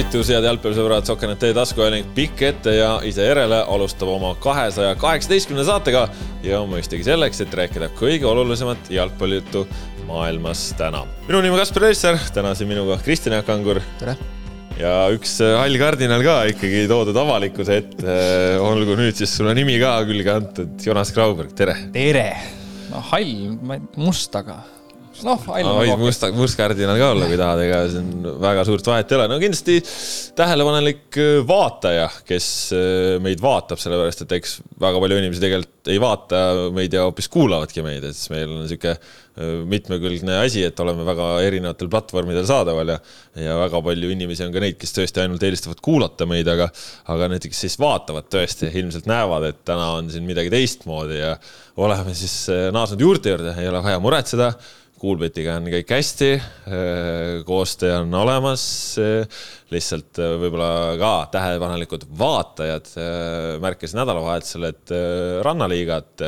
tervitus, head jalgpallisõbrad, Sokanet taskuhääling pikk ette ja ise järele alustab oma kahesaja kaheksateistkümne saatega ja mõistagi selleks, et rääkida kõige olulisemat jalgpallijuttu maailmas täna. minu nimi on Kaspar Eisser, täna siin minuga Kristjan Jaak Angur. tere! ja üks hall kardinal ka ikkagi toodud avalikkuse ette, olgu nüüd siis sulle nimi ka külge antud, Jonas Grauberg, tere! tere! no hall, must, aga noh, ainult võid must, mustkardinal ka olla, kui tahad, ega siin väga suurt vahet ei ole. no kindlasti tähelepanelik äh, vaataja, kes äh, meid vaatab, sellepärast et eks väga palju inimesi tegelikult ei vaata meid ja hoopis kuulavadki meid, et siis meil on niisugune äh, mitmekülgne asi, et oleme väga erinevatel platvormidel saadaval ja ja väga palju inimesi on ka neid, kes tõesti ainult eelistavad kuulata meid, aga aga need, kes siis vaatavad tõesti, ilmselt näevad, et täna on siin midagi teistmoodi ja oleme siis naasnud juurte juurde, ei ole vaja muretseda Kuulbetiga on kõik hästi, äh, koostöö on olemas, lihtsalt äh, võib-olla ka tähelepanelikud vaatajad äh, märkasid nädalavahetusel, et rannaliigat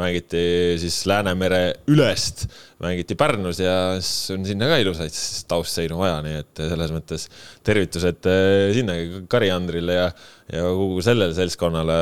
mängiti siis Läänemere ülest, mängiti Pärnus ja siis on sinna ka ilusaid taustseinu vaja, nii et selles mõttes tervitused sinna Kari-Andrile ja, ja kogu sellele seltskonnale.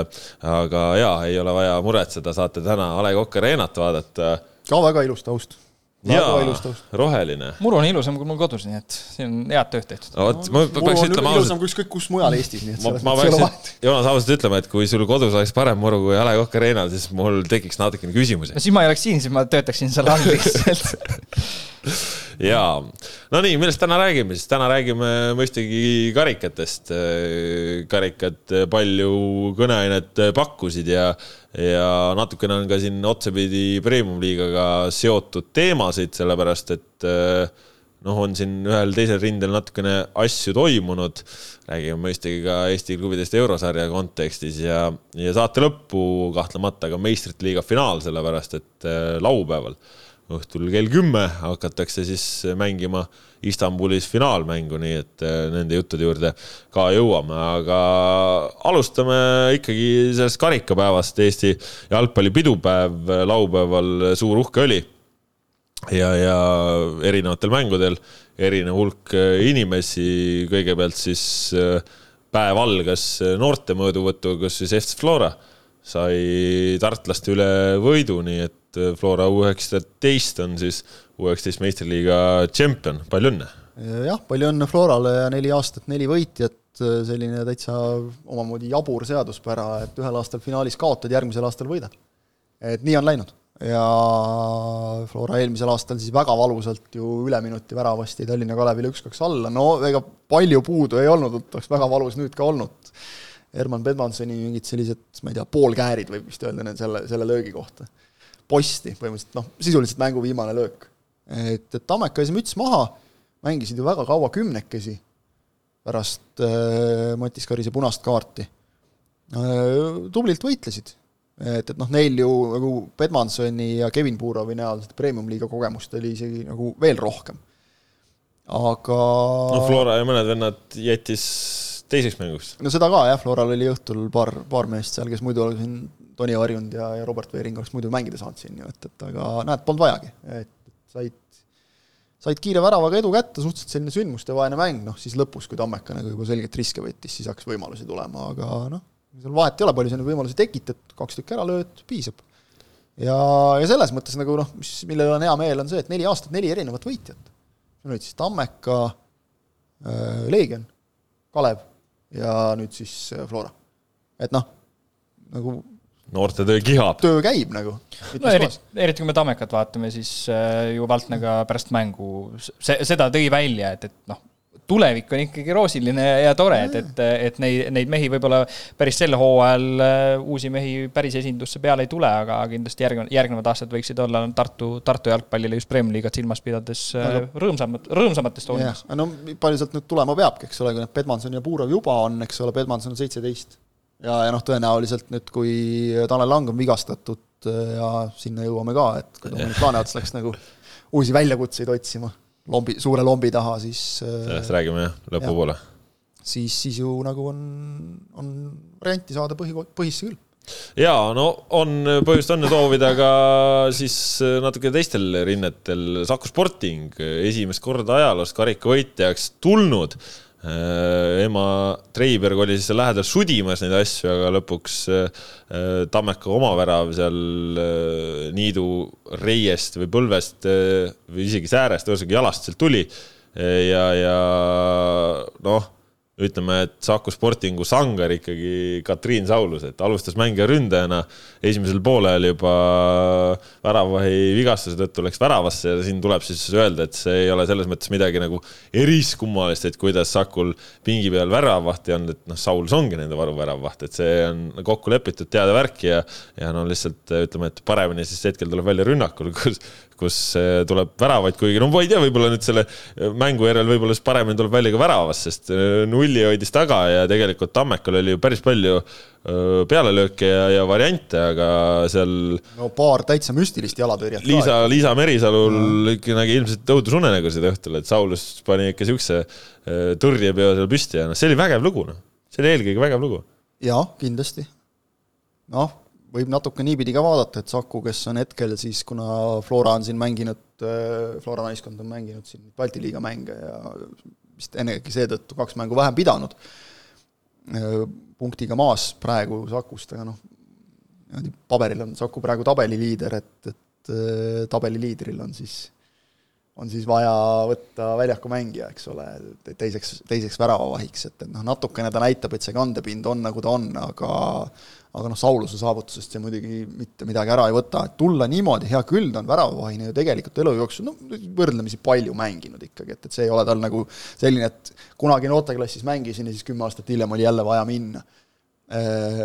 aga ja ei ole vaja muretseda, saate täna A Le Coq Arenat vaadata. ka väga ilus taust jaa, roheline. muru on ilusam kui mul kodus, nii et siin on head tööd tehtud. vot, ma peaks ütlema ausalt. ilusam kui ükskõik kus mujal Eestis, nii et ma, ma peaks, Joonas, ausalt ütlema, et kui sul kodus oleks parem muru kui A Le Coq Arena'l, siis mul tekiks natukene küsimusi. no siis ma ei oleks siin, siis ma töötaksin seal all jaa, no nii, millest täna räägime siis? täna räägime mõistagi karikatest. karikad palju kõneainet pakkusid ja ja natukene on ka siin otsapidi premium-liigaga seotud teemasid, sellepärast et eh, noh, on siin ühel teisel rindel natukene asju toimunud. räägime mõistagi ka Eesti klubidest eurosarja kontekstis ja, ja saate lõppu kahtlemata ka meistrite liiga finaal, sellepärast et laupäeval õhtul kell kümme hakatakse siis mängima Istanbulis finaalmängu, nii et äh, nende juttude juurde ka jõuame, aga alustame ikkagi sellest karikapäevast. Eesti jalgpallipidupäev laupäeval suur uhke oli. ja, ja erinevatel mängudel erinev hulk äh, inimesi, kõigepealt siis äh, päev algas noorte mõõduvõtuga, kus siis FC Flora sai tartlaste üle võidu, nii et et Flora U üheksateist on siis U üheksateist meistriliiga tšempion, palju õnne! jah, palju õnne Florale ja neli aastat, neli võitjat, selline täitsa omamoodi jabur seaduspära, et ühel aastal finaalis kaotad, järgmisel aastal võidad. et nii on läinud ja Flora eelmisel aastal siis väga valusalt ju üleminuti väravasti Tallinna Kalevile üks-kaks alla, no ega palju puudu ei olnud, oleks väga valus nüüd ka olnud. Herman Bedmansoni mingid sellised, ma ei tea, poolkäärid võib vist öelda selle, selle löögi kohta posti põhimõtteliselt, noh, sisuliselt mängu viimane löök. et, et Tammeka ees müts maha, mängisid ju väga kaua kümnekesi pärast äh, Matis Karise punast kaarti äh,. tublilt võitlesid. et, et noh, neil ju nagu Pedmansoni ja Kevin Purovi näol seda premium-liiga kogemust oli isegi nagu veel rohkem. aga no Flora ja mõned vennad jättis teiseks mänguks. no seda ka jah, Floral oli õhtul paar, paar meest seal, kes muidu siin Toni Harjund ja, ja Robert Veering oleks muidu mängida saanud siin ju, et, et aga näed, polnud vajagi, et said, said kiire väravaga edu kätte, suhteliselt selline sündmustevaene mäng, noh siis lõpus, kui Tammeka nagu juba selgelt riske võttis, siis hakkas võimalusi tulema, aga noh, seal vahet ei ole, palju sa neid võimalusi tekitad, kaks tükki ära lööd, piisab. ja, ja selles mõttes nagu noh, mis, millel on hea meel, on see, et neli aastat, neli erinevat võitjat. sul olid siis Tammeka äh,, Leegion, Kalev ja nüüd siis äh, Flora. et noh, nagu noorte töö kihab. töö käib nagu. no eriti, eriti kui me Tammekat vaatame, siis äh, ju Valtnaga pärast mängu see, seda tõi välja, et, et noh, tulevik on ikkagi roosiline ja tore, et, et, et neid, neid mehi võib-olla päris sel hooajal äh, uusi mehi päris esindusse peale ei tule, aga kindlasti järgnevad, järgnevad aastad võiksid olla Tartu, Tartu jalgpallile just Premium-liigat silmas pidades äh, rõõmsamad, rõõmsamates toonides. no palju sealt nüüd tulema peabki, eks ole, kui need Pedmanson ja Puurov juba on, eks ole, Pedmanson on seitseteist ja, ja noh, tõenäoliselt nüüd, kui Tanel Lang on vigastatud äh, ja sinna jõuame ka, et kui Dominic Laaneots läks nagu uusi väljakutseid otsima lombi, suure lombi taha, siis äh, sellest räägime jah, lõpupoole. siis, siis ju nagu on, on varianti saada põhi, põhisse küll ja no on põhjust õnne soovida ka siis natuke teistel rinnetel. Saku Sporting esimest korda ajaloos karikavõitjaks tulnud ema Treiberg oli siis seal lähedal sudimas neid asju, aga lõpuks Tammeka oma värav seal niidu reiest või põlvest või isegi säärest, ühesõnaga jalast sealt tuli. ja, ja noh ütleme, et Saku Sportingu sangar ikkagi Katriin Saulus, et alustas mängija ründajana, esimesel poolel juba väravahi vigastuse tõttu läks väravasse ja siin tuleb siis öelda, et see ei ole selles mõttes midagi nagu eriskummalist, et kuidas Sakul pingi peal väravahti on, et noh, Saulus ongi nende varuväravvaht, et see on kokku lepitud teada värk ja ja no lihtsalt ütleme, et paremini siis hetkel tuleb välja rünnakul, kus kus äh, tuleb väravaid, kuigi no ma ei tea, võib-olla nüüd selle äh, mängu järel võib-olla siis paremini tuleb välja ka väravast, sest äh, nulli hoidis taga ja tegelikult Tammekal oli ju päris palju pealelööke ja, ja variante, aga seal. no paar täitsa müstilist jalatõrjet. Liisa, Liisa Merisalul mm. nägi ilmselt õudusunenägusid õhtul, et Saulus pani ikka siukse tõrjepeo seal püsti ja noh, see oli vägev lugu, noh. see oli eelkõige vägev lugu. jaa, kindlasti. noh võib natuke niipidi ka vaadata, et Saku, kes on hetkel siis, kuna Flora on siin mänginud, äh, Flora naiskond on mänginud siin Balti liiga mänge ja vist ennegi seetõttu kaks mängu vähem pidanud, äh, punktiga maas praegu Sakust, aga noh, niimoodi paberil on Saku praegu tabeliliider, et, et äh, tabeliliidril on siis, on siis vaja võtta väljaku mängija, eks ole, teiseks, teiseks väravavahiks, et, et noh, natukene ta näitab, et see kandepind on, nagu ta on, aga aga noh, Sauluse saavutusest see muidugi mitte midagi ära ei võta, et tulla niimoodi, hea küll, ta on väravavahine ju tegelikult elu jooksul no võrdlemisi palju mänginud ikkagi, et, et see ei ole tal nagu selline, et kunagi noorteklassis mängisin ja siis kümme aastat hiljem oli jälle vaja minna. Äh,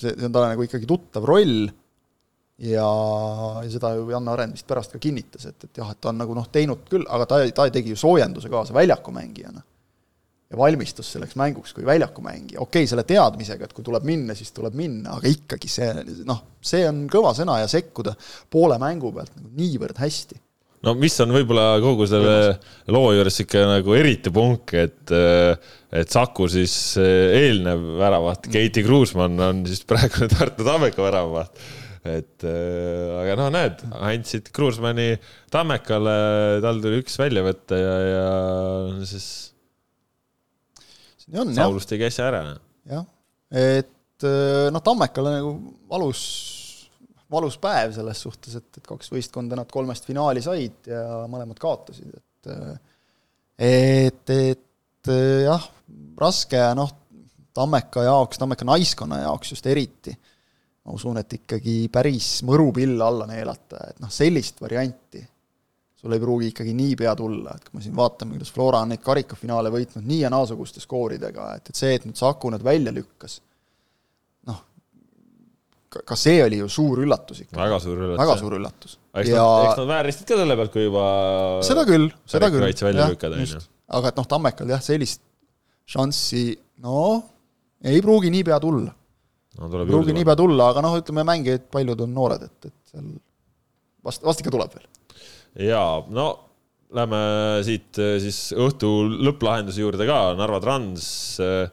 see, see on talle nagu ikkagi tuttav roll ja, ja seda ju Janne Arend vist pärast ka kinnitas, et, et jah, et ta on nagu noh, teinud küll, aga ta, ta tegi ju soojenduse kaasa väljakumängijana ja valmistus selleks mänguks kui väljakumängija, okei okay,, selle teadmisega, et kui tuleb minna, siis tuleb minna, aga ikkagi see noh, see on kõva sõna ja sekkuda poole mängu pealt nagu niivõrd hästi. no mis on võib-olla kogu selle loo juures ikka nagu eriti punk, et et Saku siis eelnev väravaht, Keiti Kruusmann on siis praegune Tartu Tammeka väravaht et äh, aga noh, näed, andsid Kruusmanni Tammekale, tal tuli üks välja võtta ja, ja siis on, jah. Saulus tegi asja ära. jah, et äh, noh, Tammekale nagu valus, valus päev selles suhtes, et, et kaks võistkonda nad kolmest finaali said ja mõlemad kaotasid, et äh, et, et jah, raske noh, Tammeka jaoks, Tammeka naiskonna jaoks just eriti, ma usun, et ikkagi päris mõru pilla alla neelata, et noh, sellist varianti sul ei pruugi ikkagi niipea tulla, et kui me siin vaatame, kuidas Flora on neid karikafinaale võitnud nii ja naasuguste skooridega, et, et see, et nüüd Saku nad välja lükkas, noh, ka see oli ju suur üllatus ikka. väga suur üllatus. väga suur üllatus. eks ja... nad, eks nad vääristasid ka selle pealt, kui juba seda küll, seda küll. välja lükata, on ju. aga et noh, Tammekal jah, sellist šanssi, no ei pruugi niipea tulla no,. ei pruugi niipea tulla, aga noh, ütleme mängijaid paljud on noored, et, et seal vast, vast ikka tuleb veel ja no lähme siit eh, siis õhtu lõpplahenduse juurde ka, Narva Trans äh,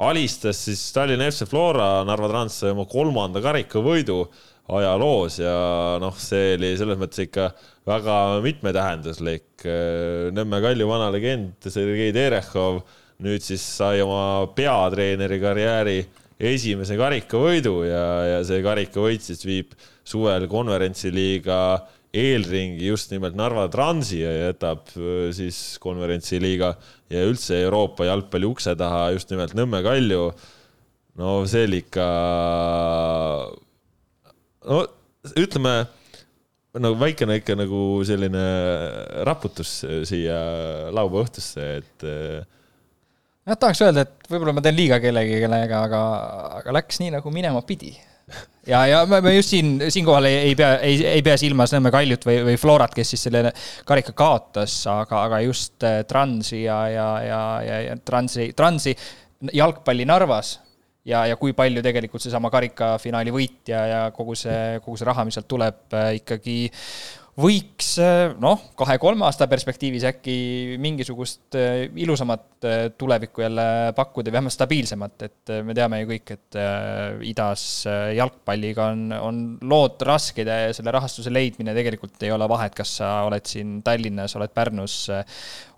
alistas siis Tallinna FC Flora, Narva Trans sai oma kolmanda karikavõidu ajaloos ja noh, see oli selles mõttes ikka väga mitmetähenduslik. Eh, Nõmme Kalju vana legend Sergei Terehhov nüüd siis sai oma peatreeneri karjääri esimese karikavõidu ja, ja see karikavõit siis viib suvel konverentsiliiga eelringi just nimelt Narva Transi ja jätab äh, siis konverentsiliiga ja üldse Euroopa jalgpalli ukse taha just nimelt Nõmme Kalju. no see oli ikka, no ütleme nagu väikene ikka nagu selline raputus siia laupäeva õhtusse, et. Jah, tahaks öelda, et võib-olla ma teen liiga kellelegi, kellega, aga, aga läks nii, nagu minema pidi. Ja, ja me just siin, siinkohal ei, ei pea, ei, ei pea silmas Nõmme Kaljut või, või Florat, kes siis selle karika kaotas, aga, aga just äh, Transi ja, ja, ja, ja, ja Transi, Transi jalgpalli Narvas ja, ja kui palju tegelikult seesama karikafinaali võitja ja kogu see, kogu see raha, mis sealt tuleb, äh, ikkagi võiks äh, noh, kahe-kolme aasta perspektiivis äkki mingisugust äh, ilusamat äh, tulevikku jälle pakkuda, vähemalt stabiilsemat, et me teame ju kõik, et idas jalgpalliga on, on lood rasked ja selle rahastuse leidmine tegelikult ei ole vahet, kas sa oled siin Tallinnas, oled Pärnus,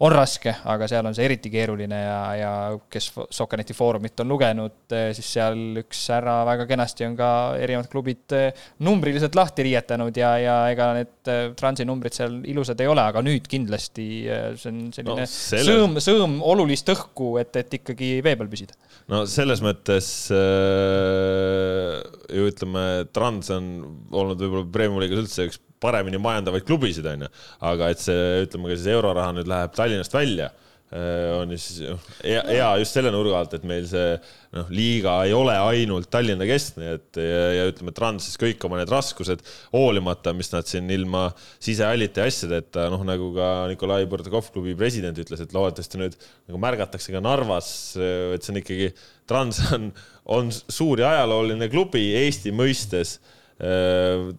on raske, aga seal on see eriti keeruline ja, ja kes Sokraneti Foorumit on lugenud, siis seal üks härra väga kenasti on ka erinevad klubid numbriliselt lahti riietanud ja, ja ega need Transi numbrid seal ilusad ei ole, aga nüüd kindlasti äh, see on selline no, selle... sõõm, sõõm olulist õhku, et, et ikkagi vee peal püsida. no selles mõttes äh, ju ütleme, Trans on olnud võib-olla Premiumi liigas üldse üks paremini majandavaid klubisid, onju, aga et see, ütleme ka siis euroraha nüüd läheb Tallinnast välja on siis hea, hea just selle nurga alt, et meil see noh, liiga ei ole ainult Tallinna keskne, et ja, ja ütleme, Transis kõik oma need raskused, hoolimata, mis nad siin ilma siseallite ja asjadeta, noh nagu ka Nikolai Bordakov klubi president ütles, et loodetavasti nüüd nagu märgatakse ka Narvas, et see on ikkagi, Trans on, on suur ja ajalooline klubi Eesti mõistes. Äh,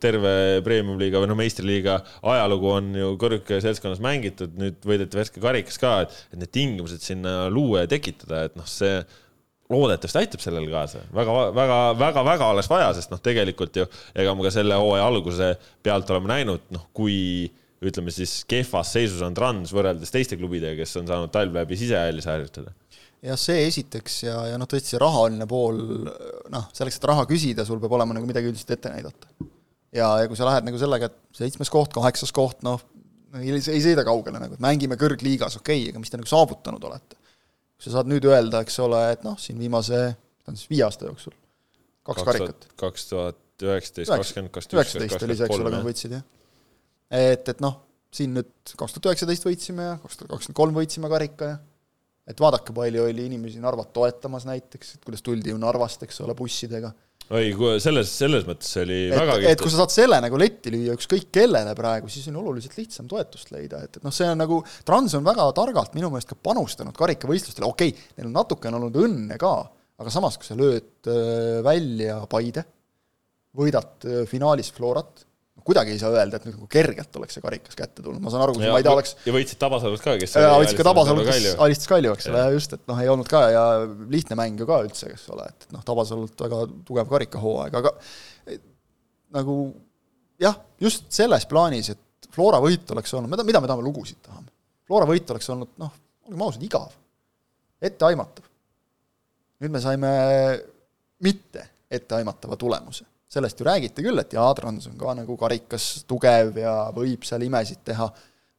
terve premium-liiga või noh, meistriliiga ajalugu on ju kõrge seltskonnas mängitud, nüüd võideti värske karikas ka, et, need tingimused sinna luua ja tekitada, et noh, see loodetavasti aitab sellele kaasa. Väga, väga, väga, väga oleks vaja, sest noh, tegelikult ju ega me ka selle hooaja alguse pealt oleme näinud, noh, kui ütleme siis kehvas seisus on Trans võrreldes teiste klubidega, kes on saanud talv läbi sisehallis harjutada jah, see esiteks ja, ja noh, tõesti see rahaline pool, noh, selleks, et raha küsida, sul peab olema nagu midagi üldiselt ette näidata. ja, ja kui sa lähed nagu sellega, et seitsmes koht, kaheksas koht, noh, ei, ei sõida kaugele nagu, et mängime kõrgliigas, okei okay,, aga mis te nagu saavutanud olete? kui sa saad nüüd öelda, eks ole, et noh, siin viimase, ta on siis, viie aasta jooksul, kaks karikat. kaks tuhat üheksateist, kakskümmend, kakskümmend üks, üheksateist oli see, eks ole, kui nad võitsid, jah. et, et noh, siin nüüd kaks tuhat üheksateist võitsime ja kaks tuhat kakskümmend kolm võitsime karika ja et vaadake, palju oli inimesi Narvat toetamas näiteks, et kuidas tuldi ju Narvast, eks ole, bussidega. oi, selles, selles mõttes oli et, väga et kui sa saad selle nagu letti lüüa ükskõik kellele praegu, siis on oluliselt lihtsam toetust leida, et, et noh, see on nagu, Trans on väga targalt minu meelest ka panustanud karikavõistlustele, okei okay,, neil on natuke on olnud õnne ka, aga samas, kui sa lööd äh, välja Paide, võidad äh, finaalis Florat kuidagi ei saa öelda, et nüüd nagu kergelt oleks see karikas kätte tulnud, ma saan aru, kui ma ei tea, oleks ja võitsid Tabasalult ka, kes jaa, võitsid ka Tabasalult, kes alistas Kalju, eks ole, just, et noh, ei olnud ka ja lihtne mäng ju ka üldse, eks ole, et noh, Tabasalult väga tugev karikahooaeg, aga nagu jah, just selles plaanis, et Flora võit oleks olnud, mida me tahame lugusid tahame? Flora võit oleks olnud noh, olgem ausad, igav, etteaimatav. nüüd me saime mitte etteaimatava tulemuse sellest ju räägiti küll, et jaa, Trans on ka nagu karikas tugev ja võib seal imesid teha,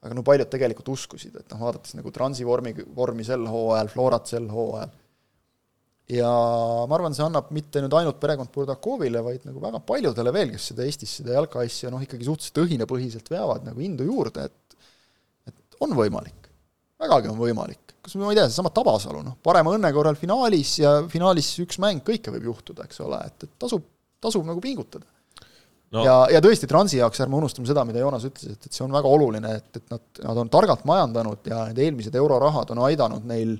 aga no paljud tegelikult uskusid, et noh, vaadates nagu Transi vormi, vormi sel hooajal, Florat sel hooajal, ja ma arvan, see annab mitte nüüd ainult perekond Burdakovile, vaid nagu väga paljudele veel, kes seda Eestis, seda jalkaasja noh, ikkagi suhteliselt õhinapõhiselt veavad nagu indu juurde, et et on võimalik, vägagi on võimalik. kas ma ei tea, seesama Tabasalu, noh, parema õnne korral finaalis ja finaalis üks mäng, kõike võib juhtuda, eks ole, et, et tasub tasub nagu pingutada no.. ja, ja tõesti, Transi jaoks ärme unustame seda, mida Joonas ütles, et, et see on väga oluline, et, et nad, nad on targalt majandanud ja need eelmised eurorahad on aidanud neil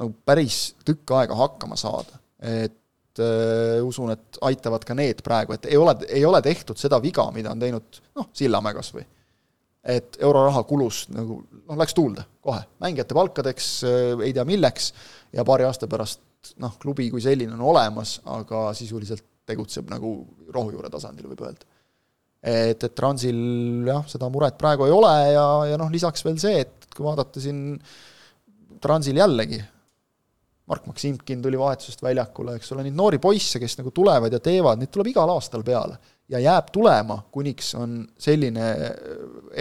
nagu päris tükk aega hakkama saada. et äh, usun, et aitavad ka need praegu, et ei ole, ei ole tehtud seda viga, mida on teinud noh, Sillamäe kas või. et euroraha kulus nagu noh, läks tuulde kohe, mängijate palkadeks äh,, ei tea milleks, ja paari aasta pärast noh, klubi kui selline on olemas, aga sisuliselt tegutseb nagu rohujuure tasandil, võib öelda. et, et Transil jah, seda muret praegu ei ole ja, ja noh, lisaks veel see, et kui vaadata siin Transil jällegi, Mark Maksimkin tuli vahetusest väljakule, eks ole, neid noori poisse, kes nagu tulevad ja teevad, neid tuleb igal aastal peale. ja jääb tulema, kuniks on selline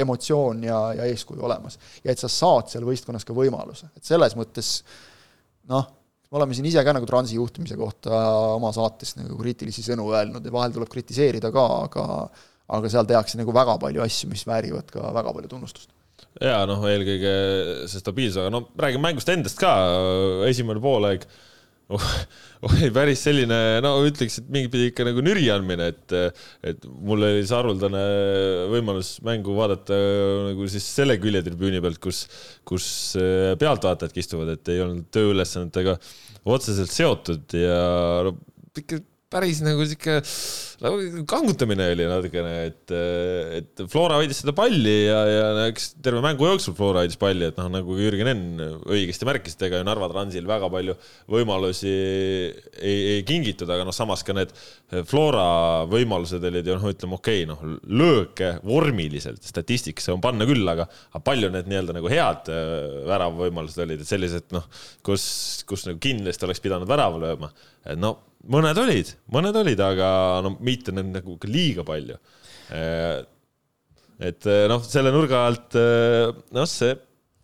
emotsioon ja, ja eeskuju olemas. ja et sa saad seal võistkonnas ka võimaluse, et selles mõttes noh, me oleme siin ise ka nagu Transi juhtimise kohta oma saates nagu kriitilisi sõnu öelnud ja vahel tuleb kritiseerida ka, aga aga seal tehakse nagu väga palju asju, mis väärivad ka väga palju tunnustust. jaa, noh, eelkõige see stabiilsus, aga no räägime mängust endast ka, esimene poolaeg oli päris selline, no ütleks, et mingit pidi ikka nagu nüri andmine, et, et mul oli see haruldane võimalus mängu vaadata nagu siis selle küljetribüüni pealt, kus, kus äh, pealtvaatajadki istuvad, et ei olnud tööülesannetega otseselt seotud ja no ikka päris nagu sihuke nagu kangutamine oli natukene, et, et Flora hoidis seda palli ja, ja eks terve mängu jooksul Flora hoidis palli, et noh, nagu Jürgen Enn õigesti märkis, et ega ju Narva Transil väga palju võimalusi ei, ei kingitud, aga noh, samas ka need Flora võimalused olid ju noh, ütleme okei okay,, noh, lööke vormiliselt statistikasse on panna küll, aga, aga palju need nii-öelda nagu head äh, väravavõimalused olid, et sellised noh, kus, kus nagu kindlasti oleks pidanud värava lööma, no mõned olid, mõned olid, aga no mitte nüüd nagu liiga palju. et noh, selle nurga alt noh, see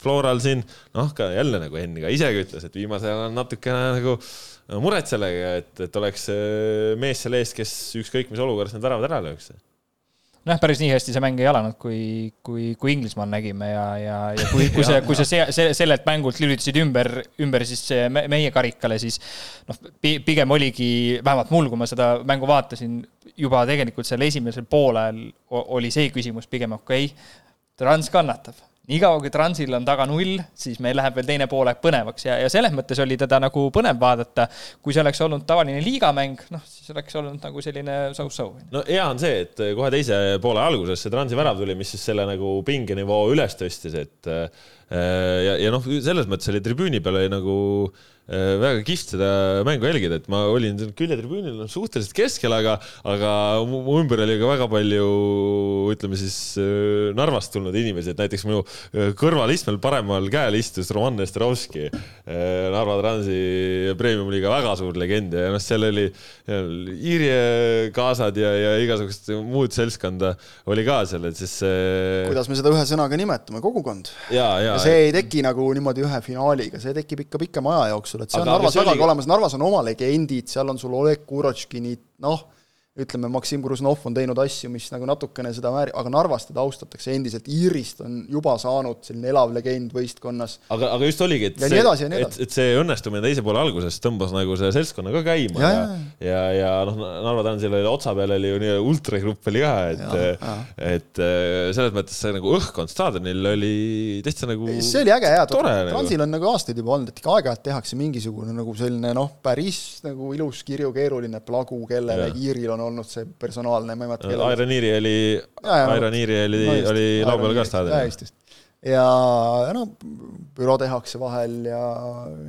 Floral siin noh, ka jälle nagu Henn ka isegi ütles, et viimasel ajal on natukene nagu muret sellega, et, et oleks mees selle ees, kes ükskõik mis olukorras need väravad ära lööks noh, päris nii hästi see mäng ei alanud, kui, kui, kui Inglismaal nägime ja, ja, ja kui, kui see, kui sa see, see, sellelt mängult lülitasid ümber, ümber siis meie karikale, siis noh, pigem oligi, vähemalt mul, kui ma seda mängu vaatasin, juba tegelikult seal esimesel poolel oli see küsimus pigem okei. Okay,, Trans kannatab niikaua kui Transil on taga null, siis meil läheb veel teine poolaeg põnevaks ja, ja selles mõttes oli teda nagu põnev vaadata. kui see oleks olnud tavaline liigamäng, noh, siis oleks olnud nagu selline so-so. no hea on see, et kohe teise poole alguses see Transi värav tuli, mis siis selle nagu pingenivoo üles tõstis, et äh, ja, ja noh, selles mõttes oli tribüüni peal oli nagu äh, väga kihvt seda mängu jälgida, et ma olin küljetribüünil suhteliselt keskel, aga, aga mu ümber oli ka väga palju, ütleme siis äh, Narvast tulnud inimesi, et näiteks minu äh, kõrvalistmel paremal käel istus Roman Nesterovski, Narva Transi premium-liiga väga suur legend ja noh, seal oli Iiri kaasad ja, ja igasugust muud seltskonda oli ka seal, et siis kuidas me seda ühe sõnaga nimetame, kogukond. ja, ja, ja see ei teki nagu niimoodi ühe finaaliga, see tekib ikka pikema aja jooksul jooksul, et see aga, on Narvas vägagi oli... olemas, Narvas on oma legendid, seal on sul Oleg Kurotškinid, noh, ütleme, Maksim Gruznov on teinud asju, mis nagu natukene seda vääri-, aga Narvas teda austatakse endiselt, Iirist on juba saanud selline elav legend võistkonnas. aga, aga just oligi, et ja see, et, et see õnnestumine teise poole alguses tõmbas nagu selle seltskonna ka käima ja, ja, ja, ja. noh, Narva Transil oli otsa peal oli ju nii ultragrupp oli ka, et, et selles mõttes see nagu õhkkond staadionil oli täitsa nagu see oli äge, jaa, Transil nagu. on nagu aastaid juba olnud, et ikka aeg-ajalt tehakse mingisugune nagu selline noh, päris nagu ilus kirju, keeruline plagu kellelegi, Iiril on olnud see personaalne, ma ei mäleta kelle. Iron Eeri oli, Iron Eeri oli, oli laupäeval ka staadionil. ja, noh, büroo tehakse vahel ja,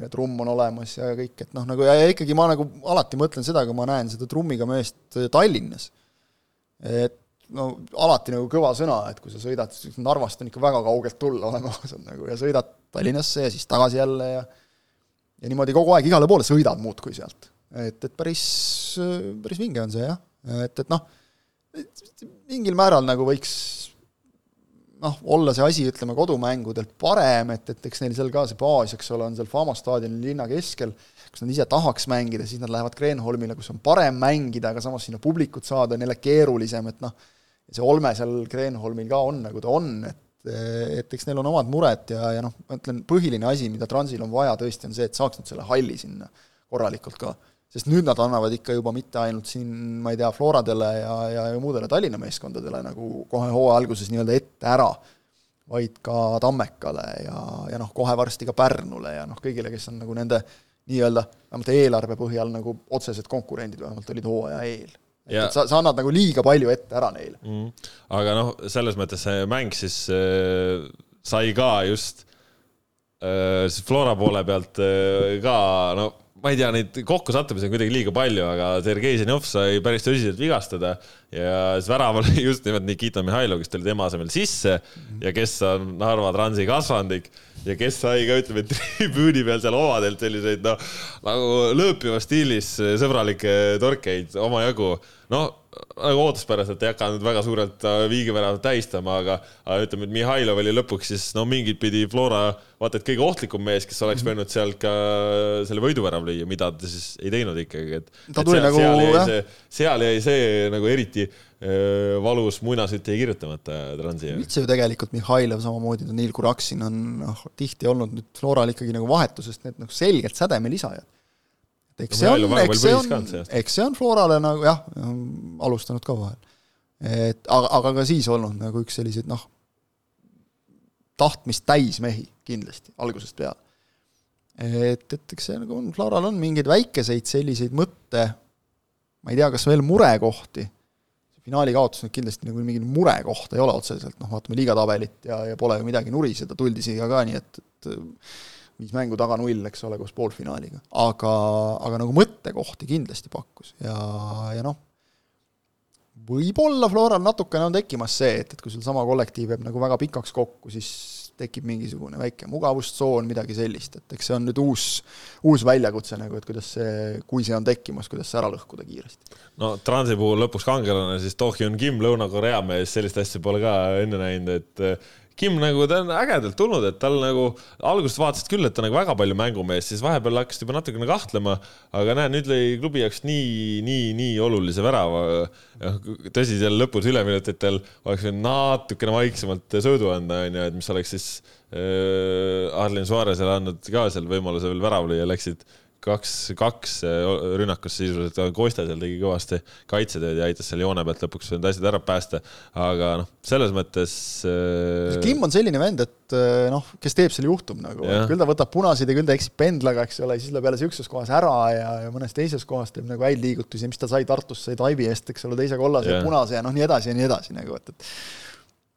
ja trumm on olemas ja kõik, et noh, nagu ja, ja ikkagi ma nagu alati mõtlen seda, kui ma näen seda trummiga meest Tallinnas. et no alati nagu kõva sõna, et kui sa sõidad, Narvast on ikka väga kaugelt tulla, oleme ausad nagu, ja sõidad Tallinnasse ja siis tagasi jälle ja ja niimoodi kogu aeg igale poole sõidad muudkui sealt et, et päris, päris vinge on see jah, et, et noh, mingil määral nagu võiks noh, olla see asi, ütleme, kodumängudelt parem, et, et eks neil seal ka see baas, eks ole, on seal Fama staadionil linna keskel, kus nad ise tahaks mängida, siis nad lähevad Kreenholmile, kus on parem mängida, aga samas sinna publikut saada on jälle keerulisem, et noh, see olme seal Kreenholmil ka on, nagu ta on, et et eks neil on omad mured ja, ja noh, ma ütlen, põhiline asi, mida Transil on vaja tõesti, on see, et saaks nad selle halli sinna korralikult ka sest nüüd nad annavad ikka juba mitte ainult siin, ma ei tea, Floradele ja, ja, ja muudele Tallinna meeskondadele nagu kohe hooaja alguses nii-öelda ette ära, vaid ka Tammekale ja, ja noh, kohe varsti ka Pärnule ja noh, kõigile, kes on nagu nende nii-öelda vähemalt eelarve põhjal nagu otsesed konkurendid vähemalt olid hooaja eel. ja... et sa, sa annad nagu liiga palju ette ära neile. Mm.. aga noh, selles mõttes see mäng siis äh, sai ka just äh, Flora poole pealt äh, ka no ma ei tea, neid kokkusattumisi on kuidagi liiga palju, aga Sergei Ženjov sai päris tõsiselt vigastada ja värav oli just nimelt Nikita Mihhailov, kes tuli tema asemel sisse ja kes on Narva Transi kasvandik ja kes sai ka, ütleme, tribüüni peal seal omadelt selliseid noh, nagu lõõpiva stiilis sõbralikke torkeid omajagu. noh nagu ootuspäraselt ei hakanud väga suurelt äh, viigiväravat tähistama, aga, aga ütleme, et Mihhailov oli lõpuks siis no mingit pidi Flora vaata et kõige ohtlikum mees, kes oleks mhm. võinud sealt ka selle võiduvärava lüüa, mida ta siis ei teinud ikkagi, et. ta tuli nagu jah. seal jäi see nagu eriti äh, valus muinasjutt jäi kirjutamata Transi. üldse ju tegelikult Mihhailov samamoodi, Danil Kuraksin on noh, tihti olnud nüüd Floral ikkagi nagu vahetusest need nagu selgelt sädemelisajad eks see on, eks see on, eks see on Florale nagu jah, alustanud ka vahel. et aga, aga ka siis olnud nagu üks selliseid noh, tahtmist täis mehi kindlasti, algusest peale. et, et eks see nagu on, Floral on mingeid väikeseid selliseid mõtte ma ei tea, kas veel murekohti, finaali kaotus nüüd kindlasti nagu mingi murekoht ei ole otseselt, noh vaatame liigatabelit ja, ja pole ju midagi nuriseda, tuldi siia ka nii, et, et viis mängu taga null, eks ole, koos poolfinaaliga. aga, aga nagu mõttekohti kindlasti pakkus ja, ja noh, võib-olla Floral natukene on tekkimas see, et, et kui sul sama kollektiiv jääb nagu väga pikaks kokku, siis tekib mingisugune väike mugavustsoon, midagi sellist, et eks see on nüüd uus, uus väljakutse nagu, et kuidas see, kui see on tekkimas, kuidas see ära lõhkuda kiiresti. no Transi puhul lõpuks kangelane, siis Tohyun Kim, Lõuna-Korea mees, sellist asja pole ka enne näinud, et Kim nagu, ta on ägedalt tulnud, et tal nagu algusest vaatasid küll, et ta nagu väga palju mängumees, siis vahepeal hakkasid juba natukene kahtlema, aga näe, nüüd lõi klubi jaoks nii, nii, nii olulise värava. tõsi, seal lõpus üleminutitel oleks võinud natukene vaiksemalt söödu anda, onju, et mis oleks siis äh, Arlen Suarezele andnud ka seal võimaluse veel värav lüüa, läksid kaks, kaks rünnakus sisuliselt, Kosta seal tegi kõvasti kaitsetööd ja aitas seal joone pealt lõpuks need asjad ära päästa. aga noh, selles mõttes äh.... Kim on selline vend, et äh, noh, kes teeb, selle juhtub nagu, küll ta võtab punaseid ja küll ta eksib pendlaga, eks ole, siis läheb jälle sihukeses kohas ära ja, ja mõnes teises kohas teeb nagu häid liigutusi, mis ta sai Tartus, sai Taibi eest, eks ole, teise kollase ja punase ja noh, nii edasi ja nii edasi nagu, et, et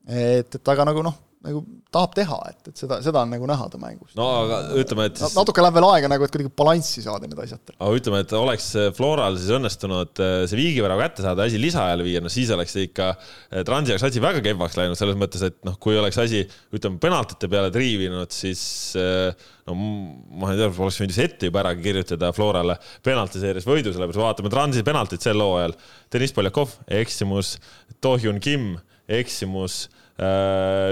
et, et aga nagu noh nagu tahab teha, et, et seda, seda on nagu näha ta mängus. no aga ütleme, et siis... natuke läheb veel aega nagu, et kuidagi balanssi saada need asjad. aga ütleme, et oleks Floral siis õnnestunud äh, see viigivärav kätte saada, asi lisaajale viia, no siis oleks ikka äh, Transi jaoks asi väga kehvaks läinud, selles mõttes, et noh, kui oleks asi, ütleme, penaltite peale triivinud, siis äh, no ma ei tea, oleks võinud ise ette juba ära kirjutada Florale penaltiseerias võidu, sellepärast vaatame Transi penaltit sel hooajal. Deniss Poljakov, eksimus, Tohyun Kim, eksimus Äh,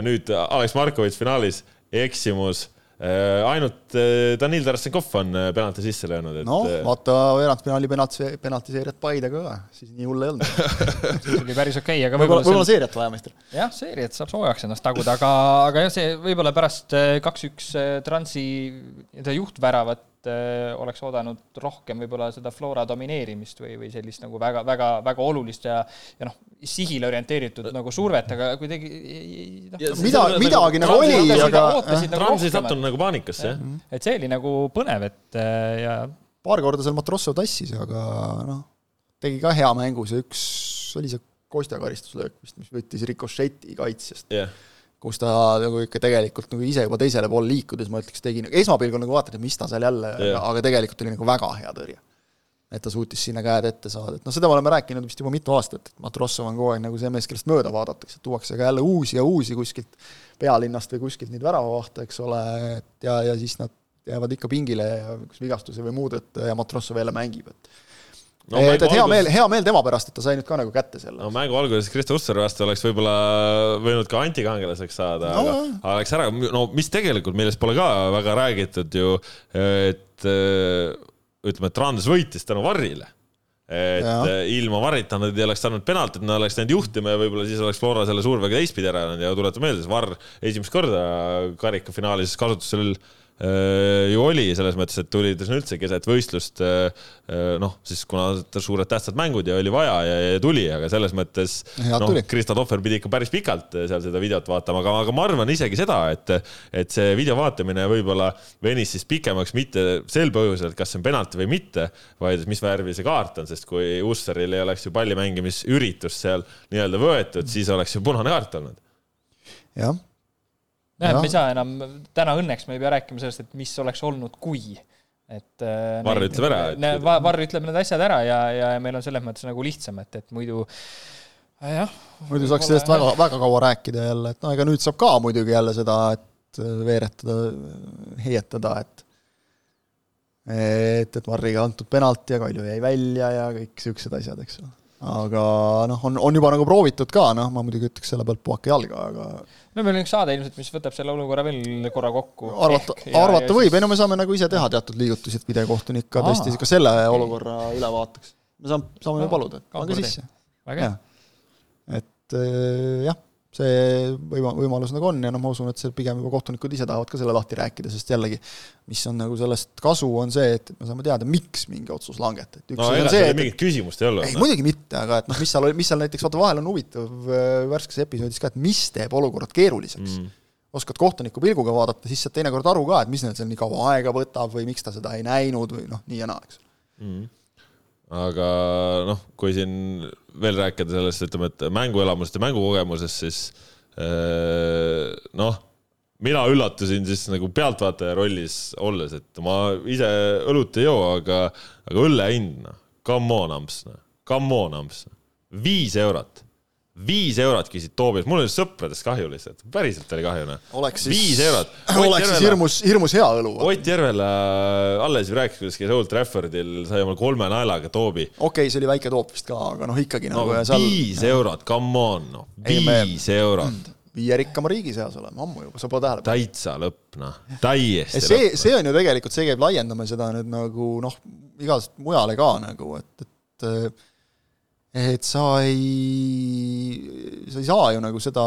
nüüd Alex Markovitš finaalis, eksimus äh, ainult äh, Danil Tarasenkov on penalti sisse löönud, et. noh, vaata veerandfinaali penalti, penaltiseeriat Paidega ka, siis nii hull ei olnud siis oli päris okei okay,, aga võib-olla võib, võib seeriat vaja meister. jah, seeriat saab soojaks ennast taguda, aga, aga jah, see võib-olla pärast kaks-üks Transi nii-öelda juhtväravat äh, oleks oodanud rohkem võib-olla seda Flora domineerimist või, või sellist nagu väga, väga, väga olulist ja, ja noh, sihile orienteeritud nagu survet, aga kuidagi noh, mida, midagi nagu oli, aga nagu Trans ei sattunud nagu paanikasse, jah. et see oli nagu põnev, et äh, ja paar korda seal Matrossov tassis, aga noh, tegi ka hea mängu, see üks, oli see Kostja karistuslöök vist, mis võttis rikošeti kaitsjast. Yeah kus ta nagu ikka tegelikult nagu ise juba teisele poole liikudes, ma ütleks, tegi, nagu esmapilgul nagu vaatad, et mis ta seal jälle yeah., aga tegelikult oli nagu väga hea tõrje. et ta suutis sinna käed ette saada, et noh, seda me oleme rääkinud vist juba mitu aastat, et Matrossov on kogu aeg nagu see mees, kellest mööda vaadatakse, tuuakse ka jälle uusi ja uusi kuskilt pealinnast või kuskilt neid väravavahte, eks ole, et ja, ja siis nad jäävad ikka pingile ja kas vigastuse või muu tõttu ja Matrossov jälle mängib, et no,. et, et hea algus... meel, hea meel tema pärast, et ta sai nüüd ka nagu kätte selle. no mängu alguses Kristo Usser vastu oleks võib-olla võinud ka antikangelaseks saada no,, aga, aga läks ära, no mis tegelikult, millest pole ka väga räägitud ju, et ütleme, et Randus võitis tänu Varrile et ja. ilma Varrita nad ei oleks saanud penaltit, nad oleks läinud juhtima ja võib-olla siis oleks Flora selle survega teistpidi ära andnud ja tuletame meelde, Varr esimest korda karikafinaalis Äh, ju oli selles mõttes, et tuli ta siin üldse keset võistlust, äh, äh, noh, siis kuna suured tähtsad mängud ja oli vaja ja, ja tuli, aga selles mõttes noh, Krista Tohver pidi ikka päris pikalt seal seda videot vaatama, aga, aga ma arvan isegi seda, et, et see video vaatamine võib-olla venis siis pikemaks mitte sel põhjusel, et kas see on penalti või mitte, vaid mis värvi see kaart on, sest kui Usseril ei oleks ju pallimängimisüritust seal nii-öelda võetud, siis oleks ju punane kaart olnud. jah jah, et me ei saa enam, täna õnneks me ei pea rääkima sellest, et mis oleks olnud, kui. et äh, Varr ütleb ära et.... Varr ütleb need asjad ära ja, ja meil on selles mõttes nagu lihtsam, et, et muidu äh, jah. muidu saaks sellest väga, väga kaua rääkida jälle, et no ega nüüd saab ka muidugi jälle seda, et äh, veeretada, heietada, et et, et Varriga antud penalti ja Kalju jäi välja ja kõik niisugused asjad, eks ole aga noh, on, on juba nagu proovitud ka, noh, ma muidugi ütleks selle pealt puhake jalga, aga no meil on üks saade ilmselt, mis võtab selle olukorra veel korra kokku. arvata, arvata ja võib, ei no me saame nagu ise teha teatud liigutusi, et videokohtunik ka tõesti ka selle olukorra üle vaataks. me saame, saame ju paluda, et pange sisse. väga hea. et eh, jah see võima-, võimalus nagu on ja noh, ma usun, et see pigem juba kohtunikud ise tahavad ka selle lahti rääkida, sest jällegi, mis on nagu sellest kasu, on see, et me saame teada, miks mingi otsus langetati. no ega seal mingit küsimust ei olnud. ei, muidugi mitte, aga et noh, mis seal oli, mis seal näiteks, vaata vahel on huvitav äh, värskes episoodis ka, et mis teeb olukorrad keeruliseks mm. oskad kohtuniku pilguga vaadata, siis saad teinekord aru ka, et mis neil seal nii kaua aega võtab või miks ta seda ei näinud või noh, nii ja naa, eks mm aga noh, kui siin veel rääkida sellest, ütleme, et mänguelamusest ja mängukogemusest, siis äh, noh, mina üllatusin siis nagu pealtvaataja rollis olles, et ma ise õlut ei joo, aga, aga õlle hind, noh, come on, amps, noh, come on, amps, viis eurot viis eurot küsid Toobias, mul oli sõpradest kahju lihtsalt, päriselt oli kahju noh. viis eurot. oleks siis hirmus, hirmus hea õlu. Ott Järvela alles rääkis, kuidas käis Old Traffordil, sai omal kolme naelaga Toobi. okei okay,, see oli väike toop vist ka, aga noh, ikkagi no, nagu. viis seal... eurot, come on, noh, viis me... eurot viie rikkama riigi seas oleme, ammu juba, sa pole tähele pannud. täitsa lõpp, noh, täiesti see, see on ju tegelikult, see käib laiendama seda nüüd nagu noh, igast mujale ka nagu, et, et et sa ei, sa ei saa ju nagu seda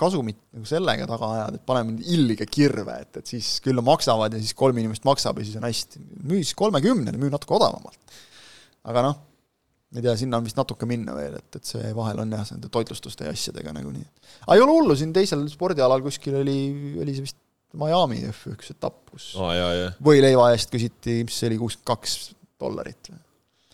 kasumit nagu sellega taga ajada, et paneme nüüd ilge kirve, et, et siis küll maksavad ja siis kolm inimest maksab ja siis on hästi. müü siis kolmekümnele, müü natuke odavamalt. aga noh, ei tea, sinna on vist natuke minna veel, et, et see vahel on jah, nende toitlustuste ja asjadega nagunii. aga ei ole hullu, siin teisel spordialal kuskil oli, oli see vist Miami F1 etapp, kus oh, jah, jah. võileiva eest küsiti, mis see oli, kuuskümmend kaks dollarit või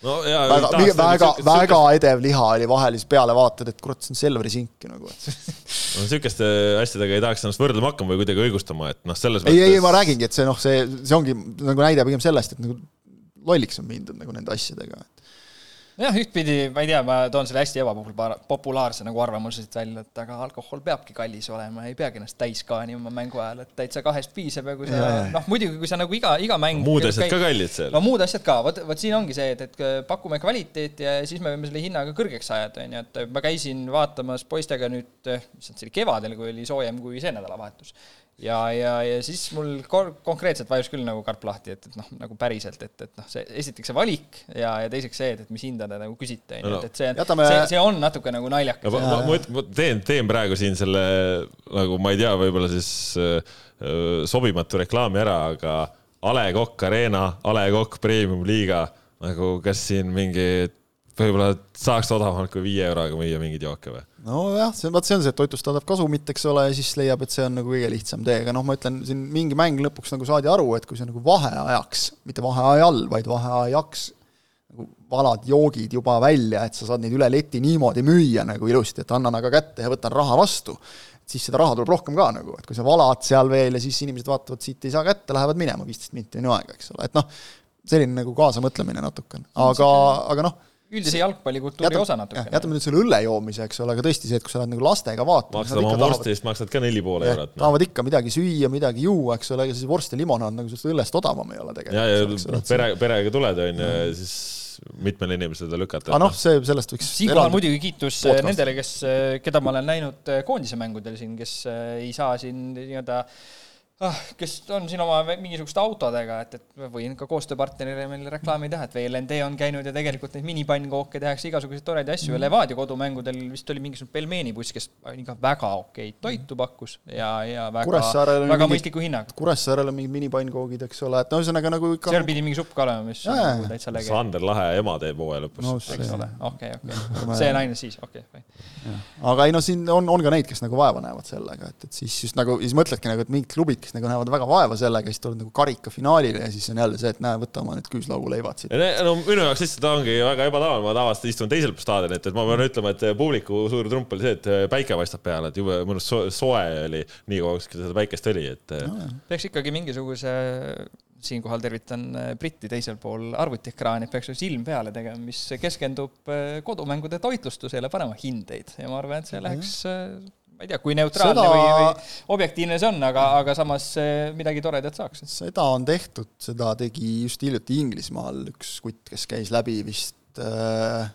no jaa, väga, väga, väga edev liha oli vahel, siis peale vaatad, et kurat, see on Selveri sink nagu, no niisuguste asjadega ei tahaks ennast võrdlema hakkama või kuidagi õigustama, et noh, selles ei mõttes..., ei, ma räägingi, et see noh, see, see ongi nagu näide pigem sellest, et nagu lolliks on mindud nagu nende asjadega, jah, ühtpidi ma ei tea, ma toon selle hästi ebapopulaarse nagu arvamuse siit välja, et aga alkohol peabki kallis olema, ei peagi ennast täis kaanima mängu ajal, et täitsa kahest piisab ja kui sa noh, muidugi kui sa nagu iga, iga mäng muud asjad ka kallid seal. no muud asjad ka, vot, vot siin ongi see, et, et pakume kvaliteeti ja siis me võime selle hinnaga kõrgeks ajada, on ju, et ma käisin vaatamas poistega nüüd, issand, see oli kevadel, kui oli soojem kui see nädalavahetus ja, ja, ja siis mul konkreetselt vajus küll nagu karp lahti, et, et noh, nagu päriselt, et, et noh, see esiteks see valik ja, ja teiseks see, et, et mis hinda te nagu küsite, on ju, et, et see, Jätame... see, see on natuke nagu naljakas. ma, ma, ma, ma teen, teen praegu siin selle nagu ma ei tea, võib-olla siis äh, sobimatu reklaami ära, aga A Le Coq Arena, A Le Coq Premium liiga, nagu kas siin mingi võib-olla saaks odavamalt kui viie euroga müüa mingeid jooke või? nojah, see, vot see on see, et toitlus toodab kasumit, eks ole, ja siis leiab, et see on nagu kõige lihtsam tee, aga noh, ma ütlen, siin mingi mäng lõpuks nagu saadi aru, et kui sa nagu vaheajaks, mitte vaheajal, vaid vaheajaks nagu valad joogid juba välja, et sa saad neid üle leti niimoodi müüa nagu ilusti, et annan aga kätte ja võtan raha vastu, siis seda raha tuleb rohkem ka nagu, et kui sa valad seal veel ja siis inimesed vaatavad, siit ei saa kätte, lähevad minema, viisteist minti on ju aega, eks ole, et noh, selline nagu kaasamõtlemine natukene, aga, aga noh üldise jalgpallikultuuri jätame, osa natukene. jätame nüüd selle õlle joomise, eks ole, aga tõesti see, et kui sa lähed nagu lastega vaatama. maksad oma vorsti eest, maksad ka neli poole eurot. Noh. tahavad ikka midagi süüa, midagi juua, eks ole, ega siis vorst ja limonaad nagu sellest õllest odavam ei ole tegelikult. ja, ja noh, pere, perega tuled, on ju, ja siis mitmele inimesele seda lükata. aga noh, see, sellest võiks siinkohal muidugi kiitus podcast. nendele, kes, keda ma olen näinud koondise mängudel siin, kes ei saa siin nii-öelda ah, kes on siin oma mingisuguste autodega, et, et võin ka koostööpartnerile meil reklaami teha, et VLND on käinud ja tegelikult neid minipанnkooke tehakse igasuguseid toredaid asju mm. ja Levadia kodumängudel vist oli mingisugune pelmeenibuss, kes ikka väga okeid toitu pakkus ja, ja väga, väga mõistliku hinnaga. Kuressaarel on mingid minipannkoogid, eks ole, et no ühesõnaga nagu ikka seal pidi mingi supp ka olema, mis ja, nagu täitsa lege. Sander Lahe ema teeb hooaja lõpus no,. eks ole, okei, okei. see naine siis, okei okay,. aga ei no siin on, on ka neid, kes nagu vaeva näevad sellega, et, et siis just nagu, siis mõtledki nagu, et mingid klubid, kes nagu näevad väga vaeva, sellega, siis tuled nagu karikafinaalile ja siis on jälle see, et näe, võta oma need küüslauguleivad siit. no minu jaoks lihtsalt ongi väga ebatavaline, ma tavaliselt istun teisel pool staadionit, et ma pean ütlema, et publiku suur trump oli see, et päike paistab peale, et jube mõnus soe oli nii kaua, kui seda päikest oli, et no,. peaks ikkagi mingisuguse siinkohal tervitan Britti teisel pool arvutiekraani, peaks silm peale tegema, mis keskendub kodumängude toitlustusele, panema hindeid ja ma arvan, et see läheks ma ei tea, kui neutraalne seda... või, või objektiivne see on, aga, aga samas midagi toredat saaks. seda on tehtud, seda tegi just hiljuti Inglismaal üks kutt, kes käis läbi vist äh,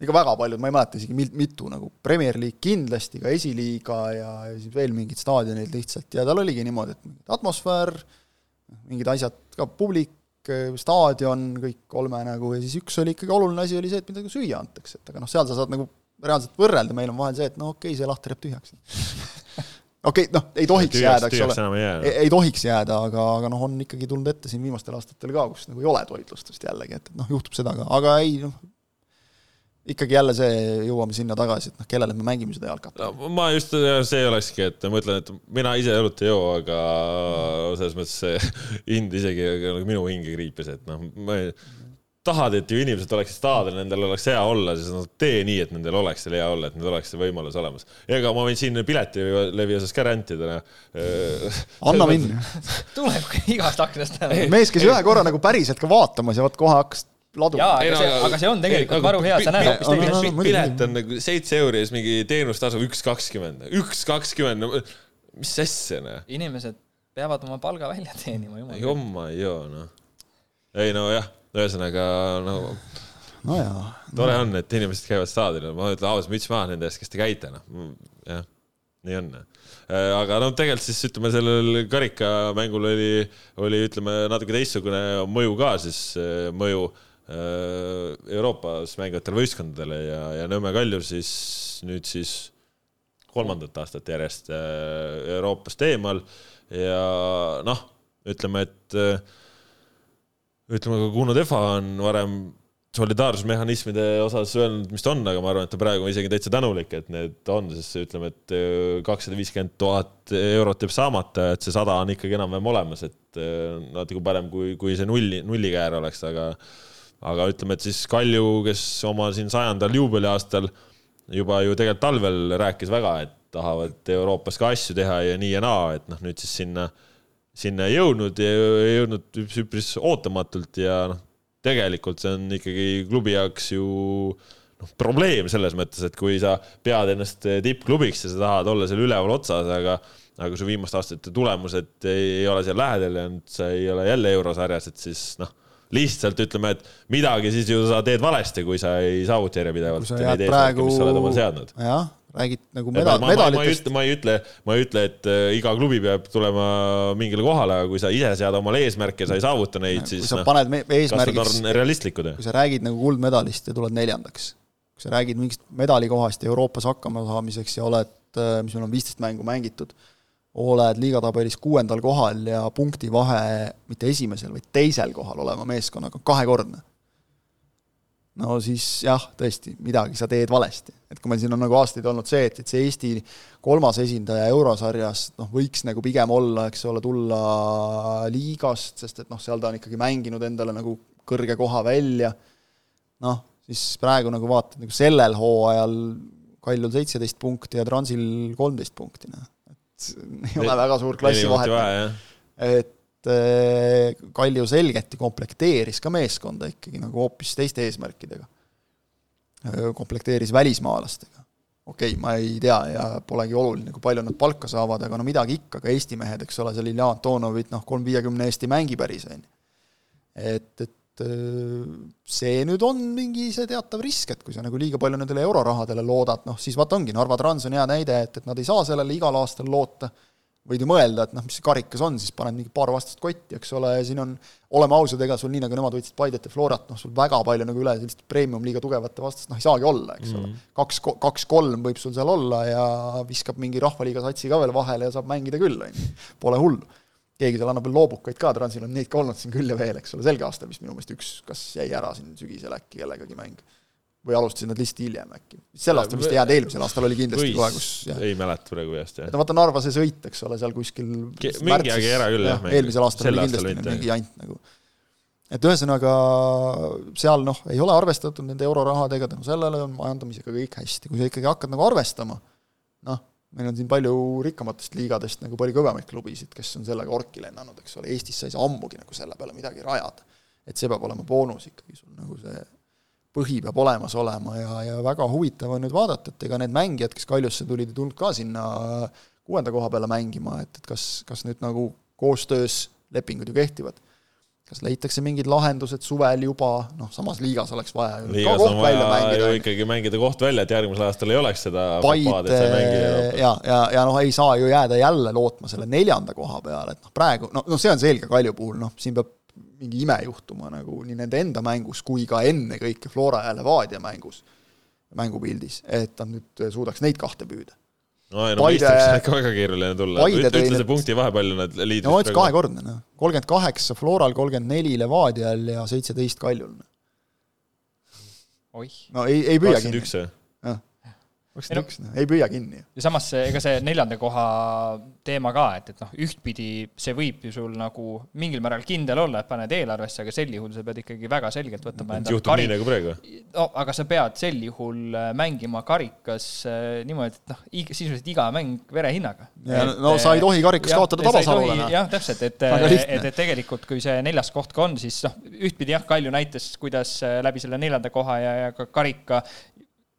ikka väga paljud, ma ei mäleta isegi mitu, nagu Premier League kindlasti, ka esiliiga ja, ja siis veel mingid staadionid lihtsalt ja tal oligi niimoodi, et atmosfäär, mingid asjad, ka publik, staadion, kõik kolme nagu ja siis üks oli ikkagi oluline asi, oli see, et midagi süüa antakse, et aga noh, seal sa saad nagu reaalselt võrrelda, meil on vahel see, et no okei okay,, see lahter jääb tühjaks. okei okay,, noh, ei tohiks tühjaks, jääda, eks ole, ei, ei tohiks jääda, aga, aga noh, on ikkagi tulnud ette siin viimastel aastatel ka, kus nagu ei ole toitlustust jällegi, et, et noh, juhtub seda ka, aga ei noh, ikkagi jälle see, jõuame sinna tagasi, et noh, kellele me mängime seda jalkat no,. ma just, see olekski, et ma ütlen, et mina ise õlut ei joo, aga selles mõttes see hind isegi nagu minu hinge kriipis, et noh, ma ei tahad, et ju inimesed oleksid staadionil, nendel oleks hea olla, siis no tee nii, et nendel oleks seal hea olla, et neil oleks see võimalus olemas. ega ma võin siin piletilevi osas ka rändida. anna minna. tuleb igast aknast ära. mees käis ühe korra nagu päriselt ka vaatamas ja vot kohe hakkas ladu. jaa, aga see, aga see on tegelikult maru hea, sa näed hoopis teist. pilet on nagu seitse euri ja siis mingi teenustasu üks kakskümmend, üks kakskümmend, no mis asja, noh. inimesed peavad oma palga välja teenima, jumal. jumma ei joo, noh. ei no jah ühesõnaga no no jaa. tore on, et inimesed käivad staadionil, ma ütlen ausalt müts maha nende eest, kes te käite, noh, jah, nii on. Äh, aga no tegelikult siis ütleme, sellel karikamängul oli, oli ütleme natuke teistsugune mõju ka siis, äh, mõju äh, Euroopas mängivatele võistkondadele ja, ja Nõmme Kaljur siis nüüd siis kolmandat aastat järjest Euroopast eemal ja noh, ütleme, et ütleme, ka Kuno Tehva on varem solidaarsusmehhanismide osas öelnud, mis ta on, aga ma arvan, et ta praegu on isegi täitsa tänulik, et need on, sest ütleme, et äh, kakssada viiskümmend tuhat eurot jääb saamata, et see sada on ikkagi enam-vähem olemas, et äh, natuke parem, kui, kui see nulli, nullikäär oleks, aga aga ütleme, et siis Kalju, kes oma siin sajandal juubeliaastal juba ju tegelikult talvel rääkis väga, et tahavad Euroopas ka asju teha ja nii ja naa, et noh, nüüd siis sinna äh, sinna ei jõudnud ja jõudnud üpris ootamatult ja noh, tegelikult see on ikkagi klubi jaoks ju noh, probleem selles mõttes, et kui sa pead ennast tippklubiks ja sa tahad olla seal üleval otsas, aga aga su viimaste aastate tulemused ei, ei ole seal lähedal ja nüüd sa ei ole jälle eurosarjas, et siis noh, lihtsalt ütleme, et midagi siis ju sa teed valesti, kui sa ei saavuta järjepidevalt jah, räägid nagu meda-, medalitest. ma ei ütle, ma ei ütle, et äh, iga klubi peab tulema mingile kohale, aga kui sa ise sead omale eesmärke ja sa ei saavuta neid, siis kui sa no, paned eesmärgiks, realistlikud. kui sa räägid nagu kuldmedalist ja tuled neljandaks, kui sa räägid mingist medalikohast Euroopas hakkama saamiseks ja oled, äh, mis meil on viisteist mängu mängitud, oled liigatabelis kuuendal kohal ja punktivahe mitte esimesel, vaid teisel kohal olema meeskonnaga kahekordne no siis jah, tõesti, midagi sa teed valesti. et kui meil siin on nagu aastaid olnud see, et, et see Eesti kolmas esindaja eurosarjas noh, võiks nagu pigem olla, eks ole, tulla liigast, sest et noh, seal ta on ikkagi mänginud endale nagu kõrge koha välja, noh, siis praegu nagu vaatad nagu sellel hooajal Kaljul seitseteist punkti ja Transil kolmteist punkti, noh. et ei ole väga suur klassivahe. et Eh, Kalju selgelt komplekteeris ka meeskonda ikkagi nagu hoopis teiste eesmärkidega. Komplekteeris välismaalastega. okei okay,, ma ei tea ja polegi oluline, kui palju nad palka saavad, aga no midagi ikka, ka Eesti mehed, eks ole, seal Ilja Antonovit noh, kolm viiekümne eest ei mängi päris, on ju. et, et see nüüd on mingi see teatav risk, et kui sa nagu liiga palju nendele eurorahadele loodad, noh siis vaata ongi, Narva Trans on hea näide, et, et nad ei saa sellele igal aastal loota võid ju mõelda, et noh, mis see karikas on, siis paned mingi paar vastast kotti, eks ole, ja siin on, oleme ausad, ega sul nii, nagu nemad võitsid Paidet ja Florat, noh, sul väga palju nagu üle sellist premium-liiga tugevate vastast, noh, ei saagi olla, eks mm -hmm. ole. Mhm. kaks, kaks-kolm võib sul seal olla ja viskab mingi rahvaliiga satsi ka veel vahele ja saab mängida küll, on ju. Pole hullu. keegi seal annab veel loobukaid ka, Transil on neid ka olnud siin küll ja veel, eks ole, selge aasta vist minu meelest üks, kas jäi ära siin sügisel äkki kellegagi mäng või alustasid nad lihtsalt hiljem äkki? sel aastal vist ei jäänud, eelmisel aastal oli kindlasti kohe, kus jah. ei mäleta praegu peast, jah. no vaata Narva see sõit, eks ole, seal kuskil mingi aeg ära küll, jah. eelmisel aastal oli kindlasti mingi jant nagu. et ühesõnaga seal noh, ei ole arvestatud nende eurorahadega, tänu sellele on majandamisega kõik hästi, kui sa ikkagi hakkad nagu arvestama, noh, meil on siin palju rikkamatest liigadest nagu palju kõvemaid klubisid, kes on sellega orki lennanud, eks ole, Eestis sa ei saa ammugi nagu selle peale midagi rajada. et see peab olema boonus ikkagi sul nagu see põhi peab olemas olema ja, ja väga huvitav on nüüd vaadata, et ega need mängijad, kes Kaljusse tulid, ei tulnud ka sinna kuuenda koha peale mängima, et, et kas, kas nüüd nagu koostöös lepingud ju kehtivad. kas leitakse mingid lahendused suvel juba, noh, samas liigas oleks vaja ju liigas on vaja mängida, ju ikkagi mängida koht välja, et järgmisel aastal ei oleks seda Paide ja, ja, ja noh, ei saa ju jääda jälle lootma selle neljanda koha peale, et noh, praegu, no, no see on selge Kalju puhul, noh, siin peab mingi ime juhtuma nagu nii nende enda mängus kui ka ennekõike Flora ja Levadia mängus, mängupildis, et nad nüüd suudaks neid kahte püüda. no ei no Paide, mõistaks on ikka väga keeruline tulla, ütle see punkti vahe, palju nad liidus no vot, kahekordne, noh. kolmkümmend kaheksa Floral, kolmkümmend neli Levadial ja seitseteist Kaljul. oih. no ei, ei püüagi. kakskümmend üks või? Kakskümmend üks, noh, ei püüa kinni. ja samas see, ega see neljanda koha teema ka, et, et noh, ühtpidi see võib ju sul nagu mingil määral kindel olla, et paned eelarvesse, aga sel juhul sa pead ikkagi väga selgelt võtma endale juhtub karik... nii nagu praegu. no aga sa pead sel juhul äh, mängima karikas äh, niimoodi, et noh, sisuliselt iga mäng verehinnaga. no sa ei tohi karikas ja, kaotada Tabasalule. jah, täpselt, et, et, et tegelikult kui see neljas koht ka on, siis noh, ühtpidi jah, Kalju näitas, kuidas äh, läbi selle neljanda koha ja, ja ka karika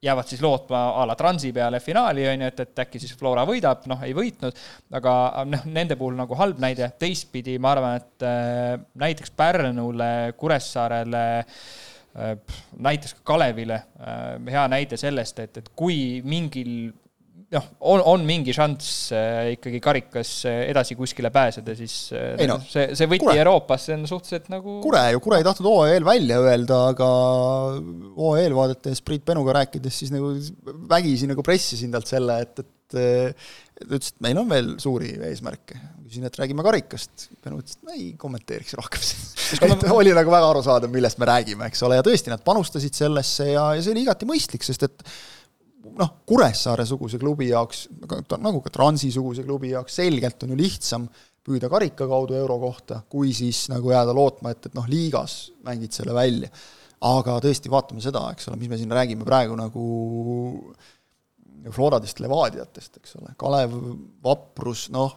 jäävad siis lootma a la Transi peale finaali, on ju, et, et äkki siis Flora võidab, noh, ei võitnud, aga noh, nende puhul nagu halb näide, teistpidi ma arvan, et äh, näiteks Pärnule, Kuressaarele äh,, näiteks ka Kalevile äh, hea näide sellest, et, et kui mingil noh, on, on mingi šanss äh, ikkagi karikas äh, edasi kuskile pääseda, siis äh, ei no, see, see võti Kure. Euroopasse on suhteliselt nagu Kure ju, Kure ei tahtnud eel välja öelda, aga eel vaadates Priit Penuga rääkides, siis nagu vägisi nagu pressisin talt selle, et, et ta ütles, et meil on veel suuri eesmärke. küsin, et räägime karikast. Penu ütles, et ei kommenteeriks rohkem et oli nagu väga arusaadav, millest me räägime, eks ole, ja tõesti, nad panustasid sellesse ja, ja see oli igati mõistlik, sest et noh, Kuressaare-suguse klubi jaoks, nagu ka Transi-suguse klubi jaoks selgelt on ju lihtsam püüda karika kaudu euro kohta, kui siis nagu jääda lootma, et, et noh, liigas mängid selle välja. aga tõesti, vaatame seda, eks ole, mis me siin räägime praegu nagu Floradest, Levadiatest, eks ole, Kalev, Vaprus, noh,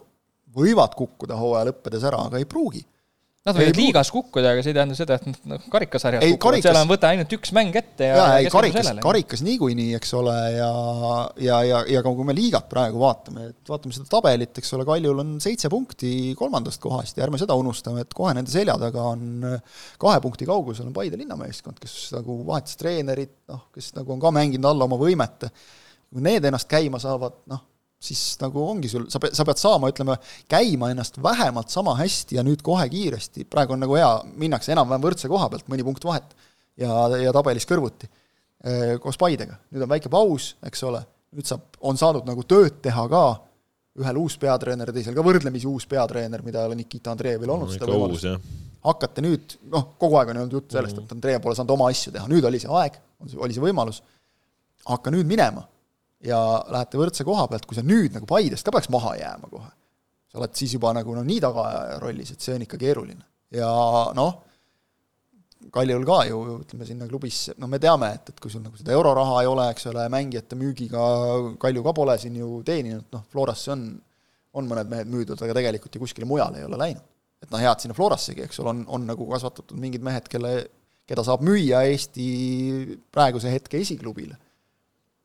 võivad kukkuda hooaja lõppedes ära, aga ei pruugi Nad võivad liigas kukkuda, aga see ei tähenda seda, et nad karikasarjas kukuvad karikas..., seal on võta ainult üks mäng ette ja, ja ei, karikas, karikas niikuinii, eks ole, ja ja, ja, ja ka kui me liigat praegu vaatame, et vaatame seda tabelit, eks ole, Kaljul on seitse punkti kolmandast kohast ja ärme seda unustame, et kohe nende selja taga on kahe punkti kaugusel on Paide linnameeskond, kes nagu vahetas treenerit, noh, kes nagu on ka mänginud alla oma võimete, kui need ennast käima saavad, noh, siis nagu ongi sul, sa pead, sa pead saama, ütleme, käima ennast vähemalt sama hästi ja nüüd kohe kiiresti, praegu on nagu hea, minnakse enam-vähem võrdse koha pealt, mõni punkt vahet, ja, ja tabelis kõrvuti koos Paidega. nüüd on väike paus, eks ole, nüüd saab, on saadud nagu tööd teha ka, ühel uus peatreener, teisel ka võrdlemisi uus peatreener, mida ei ole Nikita Andreevil olnud no, seda võimalust. hakkate nüüd, noh, kogu aeg on olnud juttu sellest, et Andrei pole saanud oma asju teha, nüüd oli see aeg, oli see võimalus, hakka nüüd minema ja lähete võrdse koha pealt, kui sa nüüd nagu Paidest ka peaks maha jääma kohe, sa oled siis juba nagu no nii tagaajaja rollis, et see on ikka keeruline. ja noh, Kaljul ka ju, ütleme sinna klubis, no me teame, et, et kui sul nagu seda euroraha ei ole, eks ole, mängijate müügiga Kalju ka pole siin ju teeninud, noh, Florasse on, on mõned mehed müüdud, aga tegelikult ju kuskile mujale ei ole läinud. et noh, head sinna Florassegi, eks ole, on, on nagu kasvatatud mingid mehed, kelle, keda saab müüa Eesti praeguse hetke esiklubile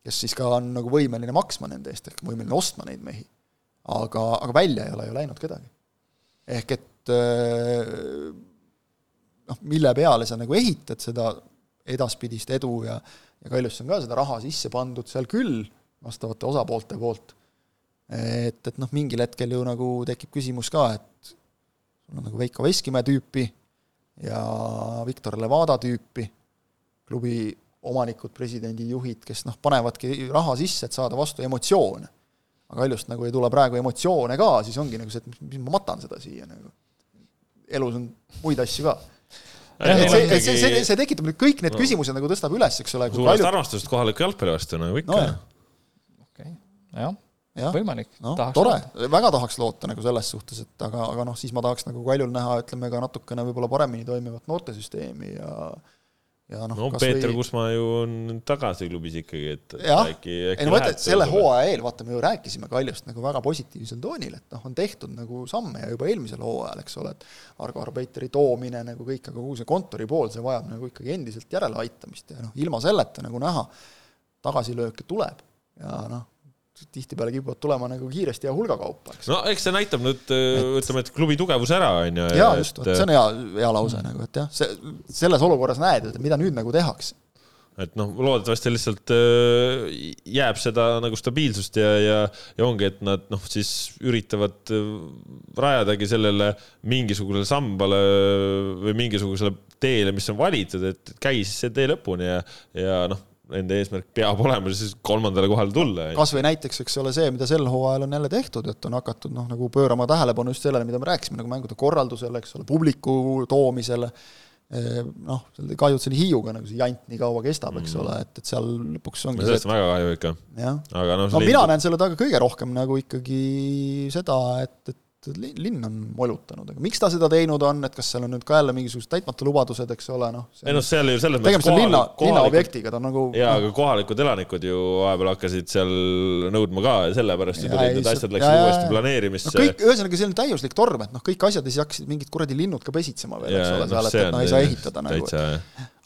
kes siis ka on nagu võimeline maksma nende eest, ehk võimeline ostma neid mehi. aga, aga välja ei ole ju läinud kedagi. ehk et äh, noh, mille peale sa nagu ehitad seda edaspidist edu ja ja Kaljusse on ka seda raha sisse pandud seal küll, vastavate osapoolte poolt, et, et noh, mingil hetkel ju nagu tekib küsimus ka, et sul on nagu Veiko Veskimäe tüüpi ja Viktor Levada tüüpi klubi omanikud, presidendid, juhid, kes noh, panevadki raha sisse, et saada vastu emotsioone. aga Kaljust nagu ei tule praegu emotsioone ka, siis ongi nagu see, et mis ma matan seda siia nagu. elus on muid asju ka. et see, see, see, see, see tekitab nüüd kõik need no. küsimused nagu tõstab üles, eks ole. suurest palju... armastusest kohaliku jalgpalli vastu nagu ikka no,. okei okay., jah ja, võimalik no,. tore, väga tahaks loota nagu selles suhtes, et aga, aga noh, siis ma tahaks nagu Kaljul näha, ütleme ka natukene võib-olla paremini toimivat noortesüsteemi ja ja noh no, Peeter või... Kusmaa ju on tagasi klubis ikkagi, et jah, ei no ütlen, et selle hooaja eel, vaata, me ju rääkisime Kaljust nagu väga positiivsel toonil, et noh, on tehtud nagu samme ja juba eelmisel hooajal, eks ole, et Argo Arbeiteri toomine nagu kõik, aga kogu see kontori pool, see vajab nagu ikkagi endiselt järeleaitamist ja noh, ilma selleta nagu näha, tagasilööke tuleb ja noh, tihtipeale kipuvad tulema nagu kiiresti ja hulgakaupa, eks. no eks see näitab nüüd et... ütleme, et klubi tugevuse ära, on ju. jaa, just, vot see on hea, hea lause nagu, et jah, see, selles olukorras näed, et mida nüüd nagu tehakse et noh, loodetavasti lihtsalt äh, jääb seda nagu stabiilsust ja, ja, ja ongi, et nad noh, siis üritavad äh, rajadagi sellele mingisugusele sambale või mingisugusele teele, mis on valitud, et käi siis see tee lõpuni ja, ja noh, nende eesmärk peab olema siis kolmandale kohale tulla. kas või näiteks, eks ole, see, mida sel hooajal on jälle tehtud, et on hakatud noh, nagu pöörama tähelepanu just sellele, mida me rääkisime, nagu mängude korraldusele, eks ole, publiku toomisele, noh, kahju, et selle Hiiuga nagu see jant nii kaua kestab, eks mm. ole, et, et seal lõpuks ongi sellest on väga kahju ikka. aga noh no, mina näen selle taga kõige rohkem nagu ikkagi seda, et, et linn on molutanud, aga miks ta seda teinud on, et kas seal on nüüd ka jälle mingisugused täitmata lubadused, eks ole, noh. ei noh, seal ju selles mõttes on linna, linnaobjektiga, ta on nagu jaa, aga kohalikud elanikud ju vahepeal hakkasid seal nõudma ka ja sellepärast ju tulid need asjad läksid uuesti planeerimisse no. kõik, ühesõnaga see on täiuslik torm, et noh, kõik asjad ja siis hakkasid mingid kuradi linnud ka pesitsema veel, eks ole, seal, et, et noh, ei saa ehitada nagu.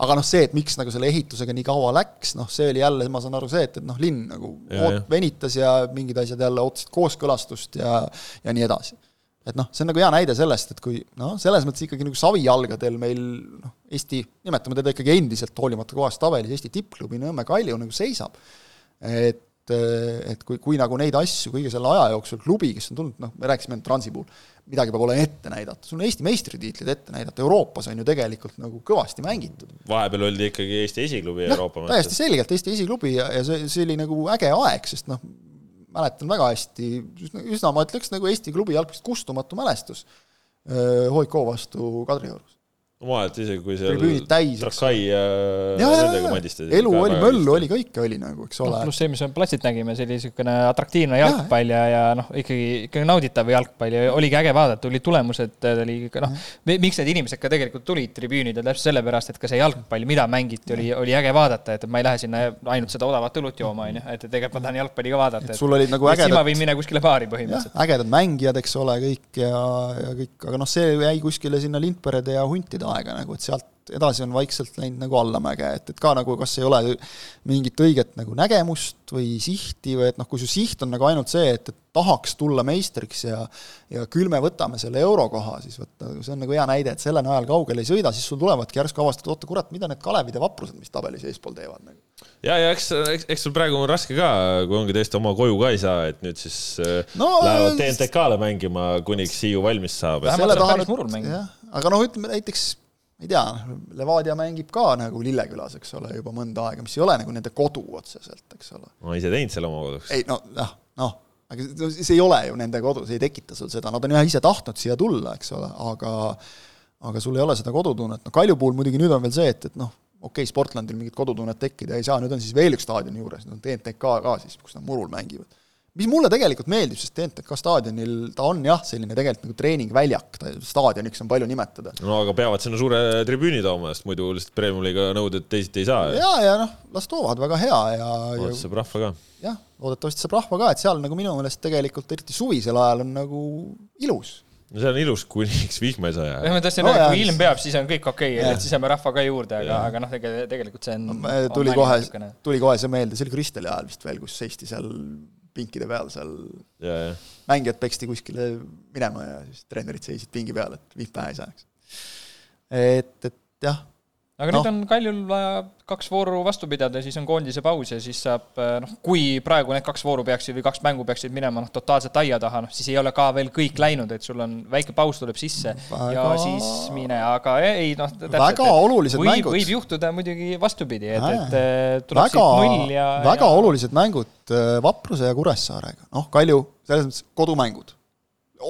Aga noh, see, et miks nagu selle ehitusega nii kaua läks, noh, see oli jälle, ma saan aru, see, et, et noh, linn nagu ja, oot, venitas ja mingid asjad jälle ootasid kooskõlastust ja, ja nii edasi et noh, see on nagu hea näide sellest, et kui noh, selles mõttes ikkagi nagu savijalgadel meil noh, Eesti, nimetame teda ikkagi endiselt hoolimata kohast tabelis, Eesti tippklubi Nõmme Kalju nagu seisab. et, et kui, kui nagu neid asju kõige selle aja jooksul klubi, kes on tulnud, noh, me rääkisime Transi puhul, midagi peab olema ette näidata, sul on Eesti meistritiitlid ette näidata, Euroopas on ju tegelikult nagu kõvasti mängitud. vahepeal oldi ikkagi Eesti esiklubi Euroopa mõttes. täiesti selgelt Eesti esiklubi ja, ja see, see oli nagu äge aeg, sest noh, mäletan väga hästi, üsna, ma ütleks nagu Eesti klubi jalgpallist kustumatu mälestus Hoiko vastu Kadriorus vahet, isegi kui seal tribüünid täis, eks ole. ja, ja, nendega mandistasid. elu oli, möllu oli, kõike oli nagu, eks ole no,. pluss see, mis me platsilt nägime, see oli niisugune atraktiivne jalgpall ja, ja, noh, ikkagi, ikkagi nauditav jalgpall ja oligi äge vaadata, tulid tulemused, oli ikka noh, miks need inimesed ka tegelikult tulid tribüünidele, täpselt sellepärast, et ka see jalgpall, mida mängiti, oli, oli äge vaadata, et ma ei lähe sinna ainult seda odavat õlut jooma, on ju, et tegelikult ma tahan jalgpalli ka vaadata. et sul olid nagu ägedad. siis ma võin minna kuskile baari põhimõtteliselt. ägedad mängijad, eks ole, kõik ja, ja kõik, aga noh, see jäi kuskile sinna Lindperede ja Huntide aega nagu, et sealt edasi on vaikselt läinud nagu allamäge, et, et ka nagu kas ei ole mingit õiget nagu nägemust või sihti või et noh, kui su siht on nagu ainult see, et, et tahaks tulla meistriks ja ja küll me võtame selle eurokoha, siis vot nagu see on nagu hea näide, et selle najal kaugele ei sõida, siis sul tulevadki järsku avastad, oota kurat, mida need Kalevid ja Vaprused, mis tabelis eespool teevad nagu. ja, ja eks, eks, eks sul praegu on raske ka, kui ongi tõesti oma koju ka ei saa, et nüüd siis äh, no, lähevad TNTK-le mängima, kuniks Hiiu valmis saab. aga noh, ütleme näiteks ei tea, Levadia mängib ka nagu Lillekülas, eks ole, juba mõnda aega, mis ei ole nagu nende kodu otseselt, eks ole. ma ise teinud selle oma koduks. ei no, noh, noh, aga see ei ole ju nende kodu, see ei tekita sul seda, nad on jah ise tahtnud siia tulla, eks ole, aga aga sul ei ole seda kodutunnet, noh Kalju puhul muidugi nüüd on veel see, et, et noh, okei okay,, Sportlandil mingit kodutunnet tekkida ei saa, nüüd on siis veel üks staadion juures, nüüd on TNTK ka siis, kus nad murul mängivad mis mulle tegelikult meeldib, sest TNTK staadionil ta on jah, selline tegelikult nagu treeningväljak, ta staadioniks on palju nimetada. no aga peavad sinna suure tribüüni tooma, sest muidu lihtsalt Premium-liiga nõuded teisiti ei saa. ja, ja noh, las toovad, väga hea ja loodetavasti saab rahva ka. jah, loodetavasti saab rahva ka, et seal nagu minu meelest tegelikult eriti suvisel ajal on nagu ilus no see on ilus, kuniks vihma ei saja. jah, ma tahtsin öelda kui ilm peab, siis on kõik okei okay,, et siis saame rahva ka juurde, aga, aga noh, tegelikult see on no, tuli kohe, tuli kohe see meelde, see oli Kristeli ajal vist veel, kus seisti seal pinkide peal seal ja, ja. mängijad peksti kuskile minema ja siis treenerid seisid pingi peal, et vihm pähe ei saaks. et, et jah aga no. nüüd on Kaljul vaja kaks vooru vastu pidada, siis on koondise paus ja siis saab noh, kui praegu need kaks vooru peaksid või kaks mängu peaksid minema noh, totaalselt aia taha, noh siis ei ole ka veel kõik läinud, et sul on väike paus tuleb sisse väga... ja siis mine, aga ei noh, väga olulised võib, mängud. võib juhtuda muidugi vastupidi, et, et äh, tuleb väga, siit null ja väga ja... olulised mängud äh, Vapruse ja Kuressaarega, noh Kalju, selles mõttes kodumängud.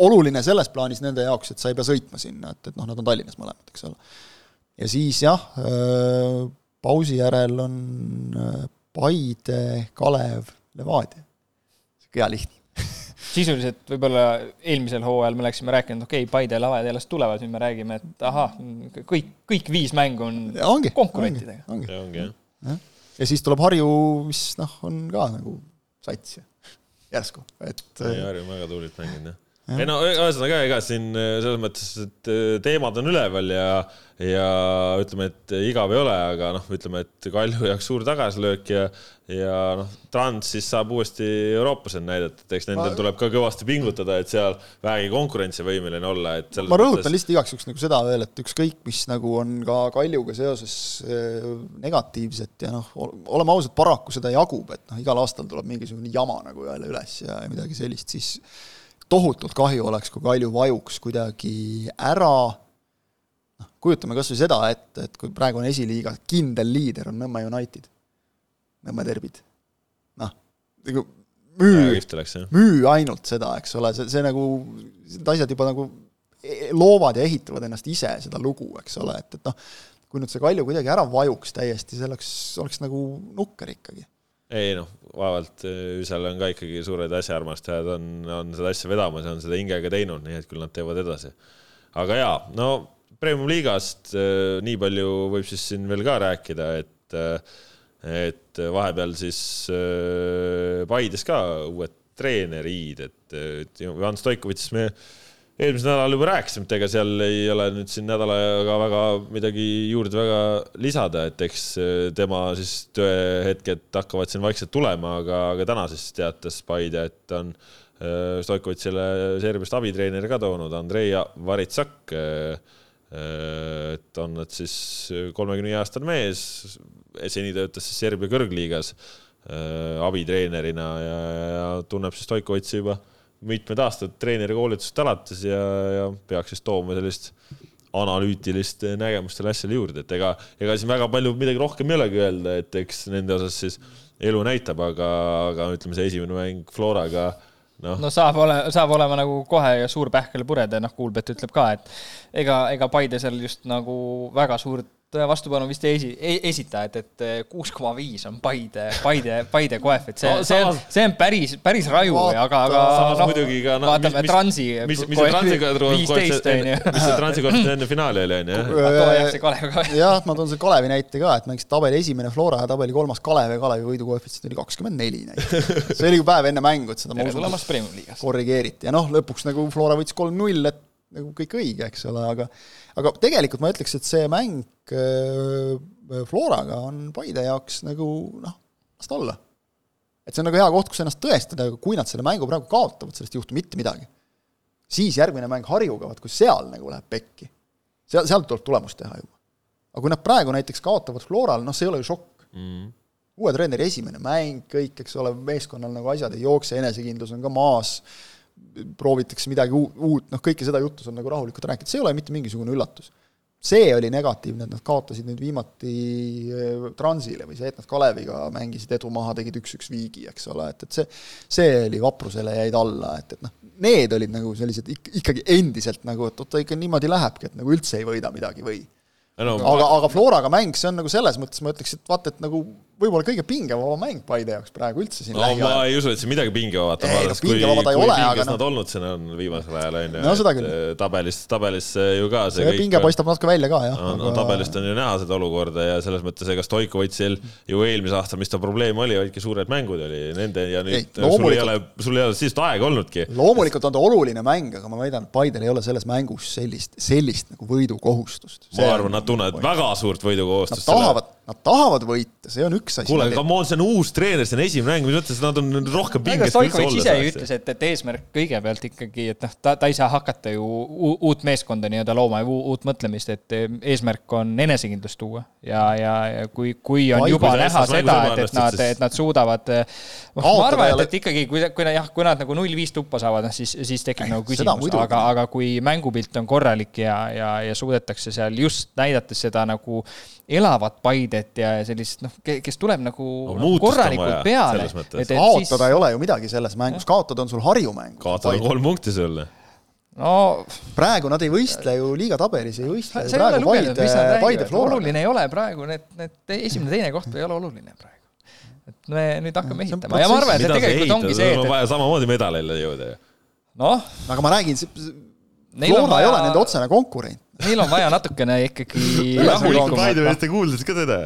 oluline selles plaanis nende jaoks, et sa ei pea sõitma sinna, et, et noh, nad on Tallinnas mõlemad, eks ole ja siis jah, äh, pausi järel on äh, Paide, Kalev, Levadia. sihuke hea lihtne sisuliselt võib-olla eelmisel hooajal me läksime rääkinud, okei okay,, Paide ja Levadia alles tulevad, nüüd me räägime, et ahah, kõik, kõik viis mängu on ongi, konkurentidega. ongi, ongi, ongi, jah ja. siis tuleb Harju, mis noh, on ka nagu sats järsku, et. Harju on väga tublilt mänginud, jah ei no ühesõnaga, ega siin selles mõttes, et teemad on üleval ja, ja ütleme, et igav ei ole, aga noh, ütleme, et Kalju jaoks suur tagasilöök ja, ja noh, Trans siis saab uuesti Euroopas end näidata, et eks nendel ma... tuleb ka kõvasti pingutada, et seal vähegi konkurentsivõimeline olla, et. ma rõhutan mõttes... lihtsalt igaks juhuks nagu seda veel, et ükskõik, mis nagu on ka Kaljuga seoses negatiivset ja noh, oleme ausad, paraku seda jagub, et noh, igal aastal tuleb mingisugune jama nagu jälle üles ja midagi sellist, siis tohutult kahju oleks, kui Kalju vajuks kuidagi ära, noh, kujutame kas või seda, et, et kui praegu on esiliiga kindel liider on Nõmme United, Nõmme Derbid, noh, nagu müü, müü ainult seda, eks ole, see, see nagu, need asjad juba nagu loovad ja ehitavad ennast ise seda lugu, eks ole, et, et noh, kui nüüd see Kalju kuidagi ära vajuks täiesti, see oleks, oleks nagu nukker ikkagi. Ei noh, vaevalt seal on ka ikkagi suured asjaarmastajad on, on seda asja vedamas ja on seda hingega teinud, nii et küll nad teevad edasi. aga jaa, no Premium liigast nii palju võib siis siin veel ka rääkida, et et vahepeal siis Paides ka uued treeneriid, et, Ivan Stoikovitšist me eelmisel nädalal juba rääkisime, et ega seal ei ole nüüd siin nädalaga väga midagi juurde väga lisada, et eks tema siis tööhetked hakkavad siin vaikselt tulema, aga, aga täna siis teatas Paide, et on äh, Stoikovitšile Serbiast abitreeneri ka toonud, Andrei Varitsak. Äh, et on nad siis kolmekümne viie aastane mees, seni töötas siis Serbia kõrgliigas äh, abitreenerina ja, ja tunneb siis Stoikovitši juba mitmed aastad treenerikoolitusest alates ja, ja peaks siis tooma sellist analüütilist nägemust selle asjale juurde, et ega, ega siin väga palju midagi rohkem ei olegi öelda, et eks nende osas siis elu näitab, aga, aga ütleme, see esimene mäng Floraga noh. No saab ole, saab olema nagu kohe suur pähkel pureda, noh, Kuulbet ütleb ka, et ega, ega Paide seal just nagu väga suurt vastupanu vist ei esi, ei esita, et, et kuus koma viis on Paide, Paide, Paide koefitsient, see no,, see on, see on päris, päris raju, aga, aga noh, muidugi ka no, vaatame mis, Transi. mis, mis see Transiga viisteist on ju. mis see Transi koefitsient enne finaali oli, on ju? too jah, ma toon selle Kalevi näite ka, et mängisid tabeli esimene Flora ja tabeli kolmas Kalev ja Kalevi võidu koefitsient oli kakskümmend neli näiteks. see oli ju päev enne mängu, et seda ma usun, korrigeeriti ja noh, lõpuks nagu Flora võitis kolm-null, et nagu kõik õige, eks ole, aga aga tegelikult ma ütleks, et see mäng äh, Floraga on Paide jaoks nagu noh, las ta olla. et see on nagu hea koht, kus ennast tõestada, aga kui nad selle mängu praegu kaotavad, sellest ei juhtu mitte midagi. siis järgmine mäng Harjuga, vaat kui seal nagu läheb pekki, seal, sealt tuleb tulemust teha juba. aga kui nad praegu näiteks kaotavad Floral, noh, see ei ole ju šokk mm.. uue treeneri esimene mäng, kõik, eks ole, meeskonnal nagu asjad ei jookse, enesekindlus on ka maas proovitakse midagi uut, noh, kõike seda juttu saab nagu rahulikult rääkida, see ei ole mitte mingisugune üllatus. see oli negatiivne, et nad kaotasid nüüd viimati äh, Transile või see, et nad Kaleviga mängisid edu maha, tegid üks-üks viigi, eks ole, et, et see, see oli vaprusele jäid alla, et, et noh, need olid nagu sellised ik-, ikkagi endiselt nagu, et oota, ikka niimoodi lähebki, et nagu üldse ei võida midagi või no, aga, aga Floraga mäng, see on nagu selles mõttes, ma ütleks, et vaata, et nagu võib-olla kõige pingevaba mäng Paide jaoks praegu üldse siin no, lähiajal. ma ei usu, et see midagi pingevabat on, vaadates kui, kui ole, pinges nad no. olnud siin on viimasel ajal, on ju. no seda küll. tabelis, tabelis ju ka see, see pinge paistab natuke välja ka, jah. no, aga... tabelist on ju näha seda olukorda ja selles mõttes, ega Stoikovitšil ju eelmise aasta, mis ta probleem oli, olidki suured mängud oli nende ja nüüd ei, sul ei ole, sul ei ole siis aega olnudki. loomulikult on ta oluline mäng, aga ma väidan, et Paidel ei ole selles mängus sellist, sellist nagu võidukohustust. ma arvan, nad tunnevad väga suurt võidukohustust. Nad tahavad, nad tahavad võita, see on üks asi. kuule, aga come on, see on uus treener, see on esimene mäng, mis mõttes nad on rohkem pinges. Stoikovitš ise ju ütles, et, et eesmärk kõigepealt ikkagi, et noh, ta, ta ei saa hakata ju uut meeskonda nii-öelda looma ja uut mõtlemist, et eesmärk on enesekindlust tuua ja, ja, ja kui, kui on Vai, juba näha seda, et, et nad, et nad suudavad. noh, ma arvan, et, et ikkagi, kui, kui jah, kui nad nagu null viis tuppa saavad, noh siis, siis tekib nagu küsimus, aga, aga kui mängupilt on korralik ja, ja, ja suudetakse seal just näidates seda nagu elavat Paidet ja sellist noh, kes tuleb nagu no, korralikult peale. kaotada siis... ei ole ju midagi selles mängus, kaotada on sul Harju mäng. kaotada kolm punkti sulle no praegu nad ei võistle ju liiga tabelis, ei võistle ju praegu Paide, Paide Flora. oluline ei ole praegu need, need esimene-teine koht ei ole oluline praegu. et me nüüd hakkame ehitama ja ma arvan, et tegelikult ongi see, et. on vaja samamoodi medalile jõuda ju. noh. aga ma räägin, Flora ei ole nende otsene konkurent. Neil on vaja natukene ikkagi rahulikumat. Paide meeste kuuldes ka seda.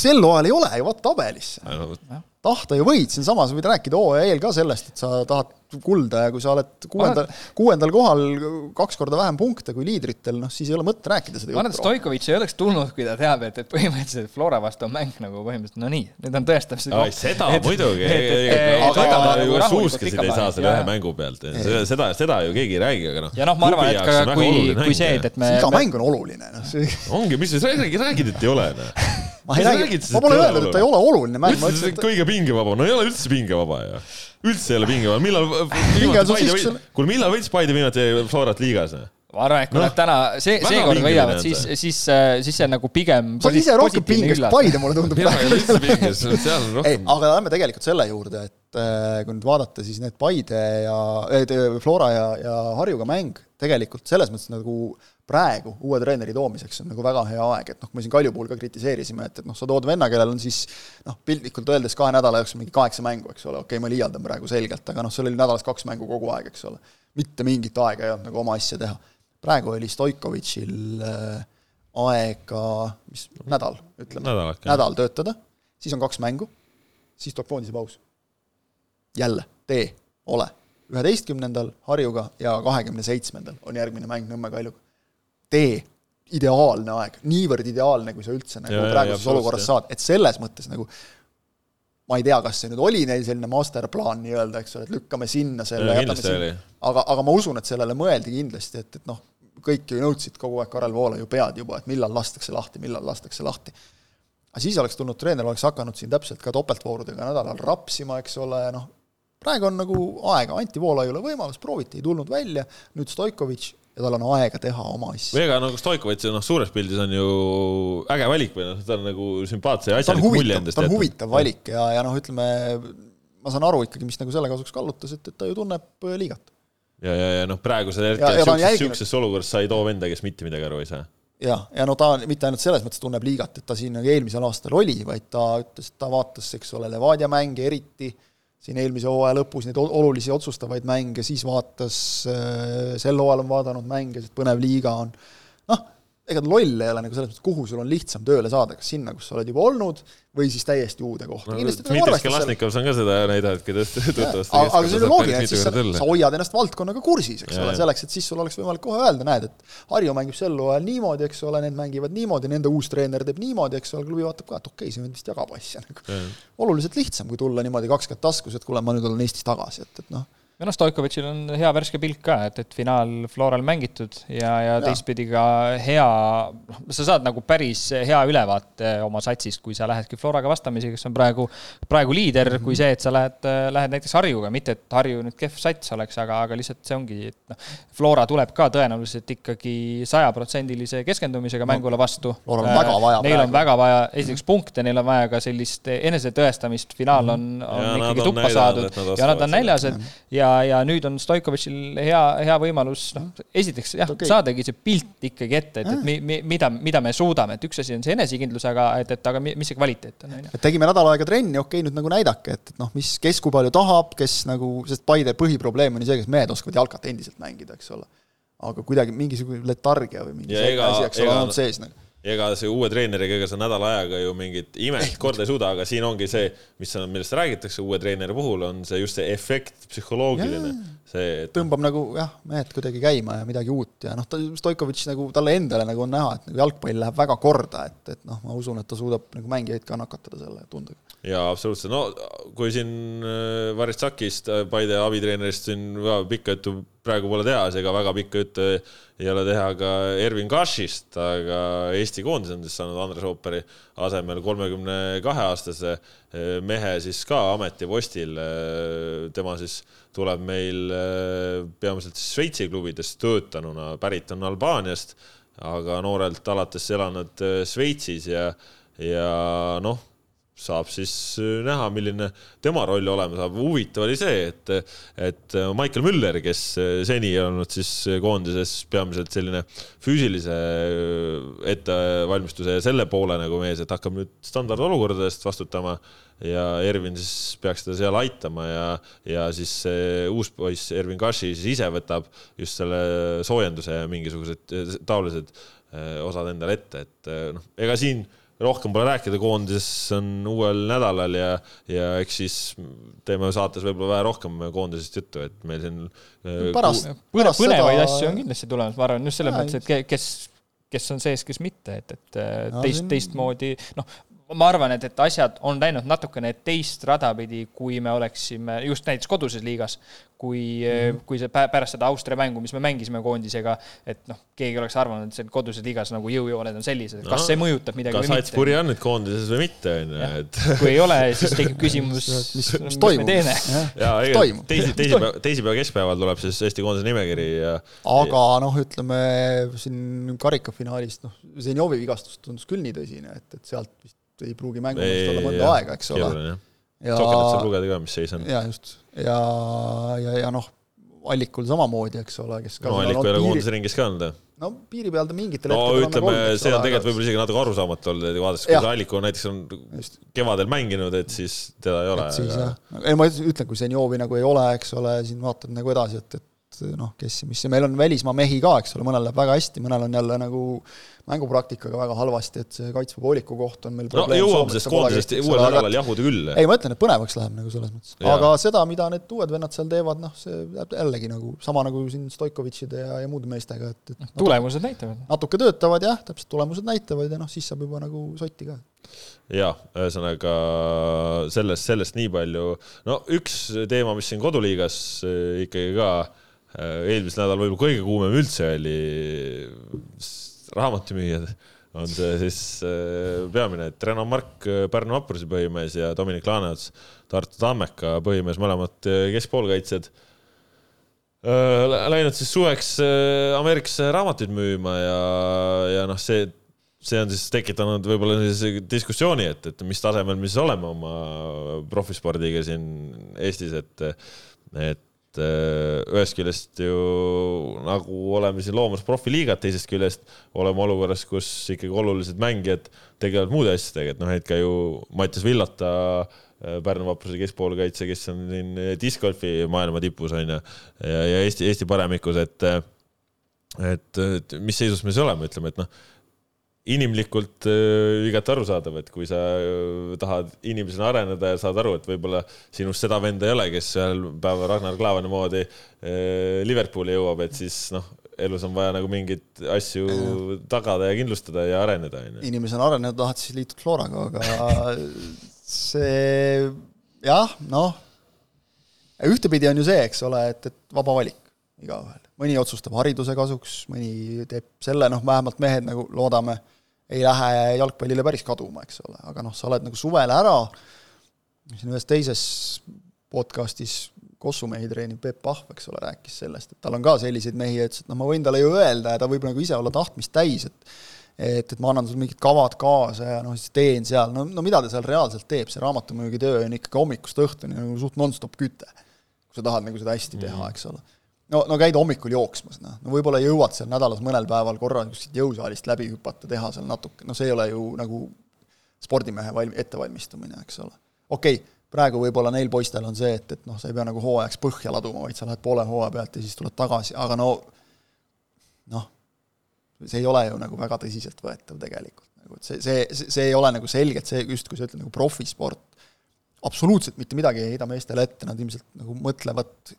sel hooajal ei ole ju, vaata tabelisse. Tahta ju võid, siinsamas võid rääkida hooaja eel ka sellest, et sa tahad kulda ja kui sa oled kuuendal, kuuendal kohal kaks korda vähem punkte kui liidritel, noh siis ei ole mõtet rääkida seda ma arvan, et Stoikovitš ei oleks tulnud, kui ta teab, et, et põhimõtteliselt Flora vastu on mäng nagu põhimõtteliselt no nii, nüüd on tõestav see koht. seda et, muidugi, suuskasid ei saa selle ühe mängu pealt, seda, seda ju keegi ei räägi, aga noh. ja noh, ma arvan, et ka kui, kui see, et, et me. iga mäng on oluline, noh. ongi, mis sa räägid, et ei ole, noh. ma ei räägi, ma pole öelnud, et ta ei ole oluline mäng. ma ütlesin, et kõige pingevaba, no ei ole üldse pingevaba ju üldse ei ole pingevaba, millal, kuule millal võitis Paide viimati Florat liigas? ma arvan, et kui no, nad täna see, seekord võidavad, siis, siis, äh, siis see on nagu pigem sa oled ise rohkem pinges kui Paide, mulle tundub praegu. ei, aga lähme tegelikult selle juurde, et äh, kui nüüd vaadata, siis need Paide ja äh,, Flora ja, ja Harjuga mäng tegelikult selles mõttes nagu praegu uue treeneri toomiseks on nagu väga hea aeg, et noh, me siin Kalju puhul ka kritiseerisime, et, et noh, sa tood venna, kellel on siis noh, piltlikult öeldes kahe nädala jooksul mingi kaheksa mängu, eks ole, okei okay,, ma liialdan praegu selgelt, aga noh, seal oli nädalas kaks mängu kogu aeg, eks ole. mitte mingit aega ei olnud nagu oma asja teha. praegu oli Stoikovitšil äh, aega, mis, nädal, ütleme, nädal töötada, siis on kaks mängu, siis tuleb koondise paus. Jälle, tee, ole. üheteistkümnendal Harjuga ja kahekümne seitsmendal on järgmine mäng Nõmme Kaljuga tee ideaalne aeg, niivõrd ideaalne, kui sa üldse nagu ja, praeguses ja, olukorras jah. saad, et selles mõttes nagu ma ei tea, kas see nüüd oli neil selline masterplaan nii-öelda, eks ole, et lükkame sinna selle, jätame sinna, aga, aga ma usun, et sellele mõeldi kindlasti, et, et noh, kõik ju nõudsid kogu aeg Karel Voole ju pead juba, et millal lastakse lahti, millal lastakse lahti. aga siis oleks tulnud treener, oleks hakanud siin täpselt ka topeltvoorudega nädalal rapsima, eks ole, noh, praegu on nagu aega, anti Voolaiule võimalus, prooviti, ei tulnud välja, nüüd Stoikovitš, ja tal on aega teha oma asju. või ega nagu Stoikovitš noh, suures pildis on ju äge valik või noh, ta on nagu sümpaatse ja asjaliku mulje endast ta on huvitav valik ja, ja noh, ütleme, ma saan aru ikkagi, mis nagu selle kasuks kallutas, et, et ta ju tunneb äh, liigat. ja, ja, ja noh, praegusel hetkel sihukeses olukorras sa ei too venda, kes mitte midagi aru ei saa. Jah, ja no ta mitte ainult selles mõttes tunneb liigat, et ta siin nagu eelmisel aastal oli, vaid ta ütles, et ta vaatas, eks ole, Levadia mänge eriti siin eelmise hooaja lõpus neid olulisi otsustavaid mänge, siis vaatas, äh, sel hooajal on vaadanud mänge, sest põnev liiga on, noh, ega loll ei ole nagu selles mõttes, kuhu sul on lihtsam tööle saada, kas sinna, kus sa oled juba olnud, või siis täiesti uude kohta no,. Dmitri Kalasnikov on ka seda näidanud, kuidas tuttavasti aga, see on ju loogiline, et siis sa, sa hoiad ennast valdkonnaga kursis, eks ja, ole, selleks, et siis sul oleks võimalik kohe öelda, näed, et Harju mängib sel hooajal niimoodi, eks ole, need mängivad niimoodi, nende uus treener teeb niimoodi, eks ole, klubi vaatab ka, et okei okay,, see vist jagab asja nagu. oluliselt lihtsam, kui tulla niimoodi kaks kätt taskus, et kuule, ma nüüd olen Eestis tagasi, et, et noh ja noh, Stoikovitšil on hea värske pilk ka, et, et finaal Floral mängitud ja, ja, ja. teistpidi ka hea, noh, sa saad nagu päris hea ülevaate oma satsist, kui sa lähedki Floraga vastamisi, kes on praegu, praegu liider mm, -hmm. kui see, et sa lähed, lähed näiteks Harjuga, mitte et Harju nüüd kehv sats oleks, aga, aga lihtsalt see ongi, et noh, Flora tuleb ka tõenäoliselt ikkagi sajaprotsendilise keskendumisega no, mängule vastu. Floral on väga vaja. Neil praegu. on väga vaja esiteks punkte, neil on vaja ka sellist enesetõestamist, finaal on, on ja ikkagi tuppa saadud ja nad on näljased ja ja, ja nüüd on Stoikovitšil hea, hea võimalus, noh, esiteks jah okay., saadagi see pilt ikkagi ette, et, et mi, mi, mida, mida me suudame, et üks asi on see enesekindlus, aga et, et aga mis see kvaliteet on, on ju. et tegime nädal aega trenni, okei okay,, nüüd nagu näidake, et, et noh, mis, kes kui palju tahab, kes nagu, sest Paide põhiprobleem on ju see, kas mehed oskavad jalkat endiselt mängida, eks ole. aga kuidagi mingisugune letargia või mingi selline asi, eks ole, on olnud sees nagu ega see uue treeneriga, ega sa nädala ajaga ju mingit imet korda ei suuda, aga siin ongi see, mis millest räägitakse uue treeneri puhul, on see just see efekt, psühholoogiline. see et... tõmbab nagu jah, mehed kuidagi käima ja midagi uut ja noh, ta, Stoikovitš nagu talle endale nagu on näha, et nagu jalgpall läheb väga korda, et, et noh, ma usun, et ta suudab nagu mängijaid ka nakatada selle tundega. jaa, absoluutselt, no kui siin äh, Varitsakist, äh, Paide abitreenerist siin väga pikka juttu praegu pole teha, seega väga pikka juttu ei ole teha ka Ervin Kašist, aga Eesti koondis on siis saanud Andres Ooperi asemel kolmekümne kahe aastase eh, mehe siis ka ametipostil. Eh, tema siis tuleb meil peamiselt siis Šveitsi klubides töötanuna, pärit on Albaaniast, aga noorelt alates elanud Šveitsis ja, ja noh saab siis äh, näha, milline tema roll olema saab. huvitav oli see, et, et äh, Michael Müller, kes äh, seni olnud siis koondises peamiselt selline füüsilise ettevalmistuse ja selle poole nagu mees, et hakkab nüüd standardolukordadest vastutama ja Ervin siis peaks teda seal aitama ja, ja siis see uus poiss Ervin Kashi siis ise võtab just selle soojenduse ja mingisugused taolised osad endale ette, et noh, ega siin rohkem pole rääkida, koondises on uuel nädalal ja, ja eks siis teeme saates võib-olla vähe rohkem koondisest juttu, et meil siin äh, pärast, pärast põnevaid seda... asju on kindlasti tulemas, ma arvan, just selles mõttes, et kes, kes on sees, kes mitte, et, et no, teist, teistmoodi, noh, ma arvan, et, et asjad on läinud natukene teist rada pidi, kui me oleksime just näiteks koduses liigas, kui mm, -hmm. kui see pärast seda Austria mängu, mis me mängisime koondisega, et noh, keegi oleks arvanud, et seal koduses liigas nagu jõujooned on sellised, kas no, see mõjutab midagi või mitte. kas Salzburgi on nüüd koondises või mitte, on ju, et kui ei ole, siis tekib küsimus mis, mis, mis, toimub. teisi, teisipäeva, teisipäeva keskpäeval tuleb siis Eesti koondise nimekiri ja aga noh, ütleme siin karikafinaalist, noh, Zenjovi vigastus tundus küll nii tõsine, et, et sealt vist ei pruugi mängu olla mõnda aega, eks ole. Sokalat saab lugeda ka, mis seis on. ja just, ja, ja, ja noh, Allikul samamoodi, eks ole, kes no Allik ei ole koondise ringis ka olnud, jah? no piiri peal ta mingitel no ütleme, see on tegelikult võib-olla isegi natuke arusaamatu olnud, vaadates, kui see Alliku näiteks on Just. kevadel mänginud, et siis teda ei ole. aga... ei ma ütlen, kui Zenjovi nagu ei ole, eks ole, siin vaatad nagu edasi, et, et noh, kes, mis, meil on välismaa mehi ka, eks ole, mõnel läheb väga hästi, mõnel on jälle nagu mängupraktikaga väga halvasti, et see kaitsva pooliku koht on meil no jõuame sellest koondisest uuel nädalal jahuda küll. ei, ma ütlen, et põnevaks läheb nagu selles mõttes. aga seda, mida need uued vennad seal teevad, noh, see jääb jällegi nagu sama nagu siin Stoikovitšide ja, ja muude meestega, et, et noh, tulemused näitavad. natuke töötavad jah, täpselt, tulemused näitavad ja noh, siis saab juba nagu sotti ka jaa, ühesõnaga sellest, sellest nii palju, no üks teema, mis siin koduliigas eh, ikkagi ka eelmisel nädalal võib-olla kõige kuumem üldse oli raamatumüüjad, on see siis äh, peamine, et Reno Mark, äh, Pärnu Vapruse põhimees ja Dominic Laaneots, Tartu Tammeka põhimees, mõlemad keskpoolkaitsjad. Läinud siis suveks Ameerikasse raamatuid müüma ja, ja noh, see, see on siis tekitanud võib-olla sellise diskussiooni, et, et mis tasemel me siis oleme oma profispordiga siin Eestis, et, et et äh, ühest küljest ju nagu oleme siin loomas profiliigat, teisest küljest oleme olukorras, kus ikkagi olulised mängijad tegelevad muude asjadega, et noh, et ka ju Mattias Villata, äh, Pärnu vapruse keskpoolkaitse, kes on siin discgolfi maailma tipus on ju, ja, ja Eesti, Eesti paremikus, et et, et mis seisus me siis oleme, ütleme, et noh inimlikult äh, igati arusaadav, et kui sa äh, tahad inimesena areneda ja saad aru, et võib-olla sinust seda venda ei ole, kes ühel päeval Ragnar Klavani moodi äh, Liverpooli jõuab, et siis noh, elus on vaja nagu mingeid asju tagada ja kindlustada ja areneda, inimesena areneda tahad, siis liitud Floraga, aga see jah, noh, ühtepidi on ju see, eks ole, et, et vaba valik igaühel. mõni otsustab hariduse kasuks, mõni teeb selle, noh, vähemalt mehed nagu loodame ei lähe jalgpallile päris kaduma, eks ole, aga noh, sa oled nagu suvel ära, siin ühes teises podcastis Kossumehi treenib Peep Pahv, eks ole, rääkis sellest, et tal on ka selliseid mehi ütles, et noh, ma võin talle ju öelda ja ta võib nagu ise olla tahtmist täis, et et, et ma annan sulle mingid kavad kaasa ja noh, siis teen seal, no, no mida ta seal reaalselt teeb, see raamatumüügitöö on ikkagi hommikust õhtuni nagu suht nonstop küte. kui sa tahad nagu seda hästi teha, mhm. eks ole no, no käid hommikul jooksmas, noh, no võib-olla jõuad seal nädalas mõnel päeval korra kuskilt jõusaalist läbi hüpata, teha seal natuke, no see ei ole ju nagu spordimehe valm-, ettevalmistumine, eks ole. okei okay,, praegu võib-olla neil poistel on see, et, et noh, sa ei pea nagu hooajaks põhja laduma, vaid sa lähed poole hooaja pealt ja siis tuled tagasi, aga no noh, see ei ole ju nagu väga tõsiseltvõetav tegelikult, nagu et see, see, see ei ole nagu selgelt see, just kui sa ütled, nagu profisport, absoluutselt mitte midagi ei heida meestele ette, nad ilmselt nagu mõtlevad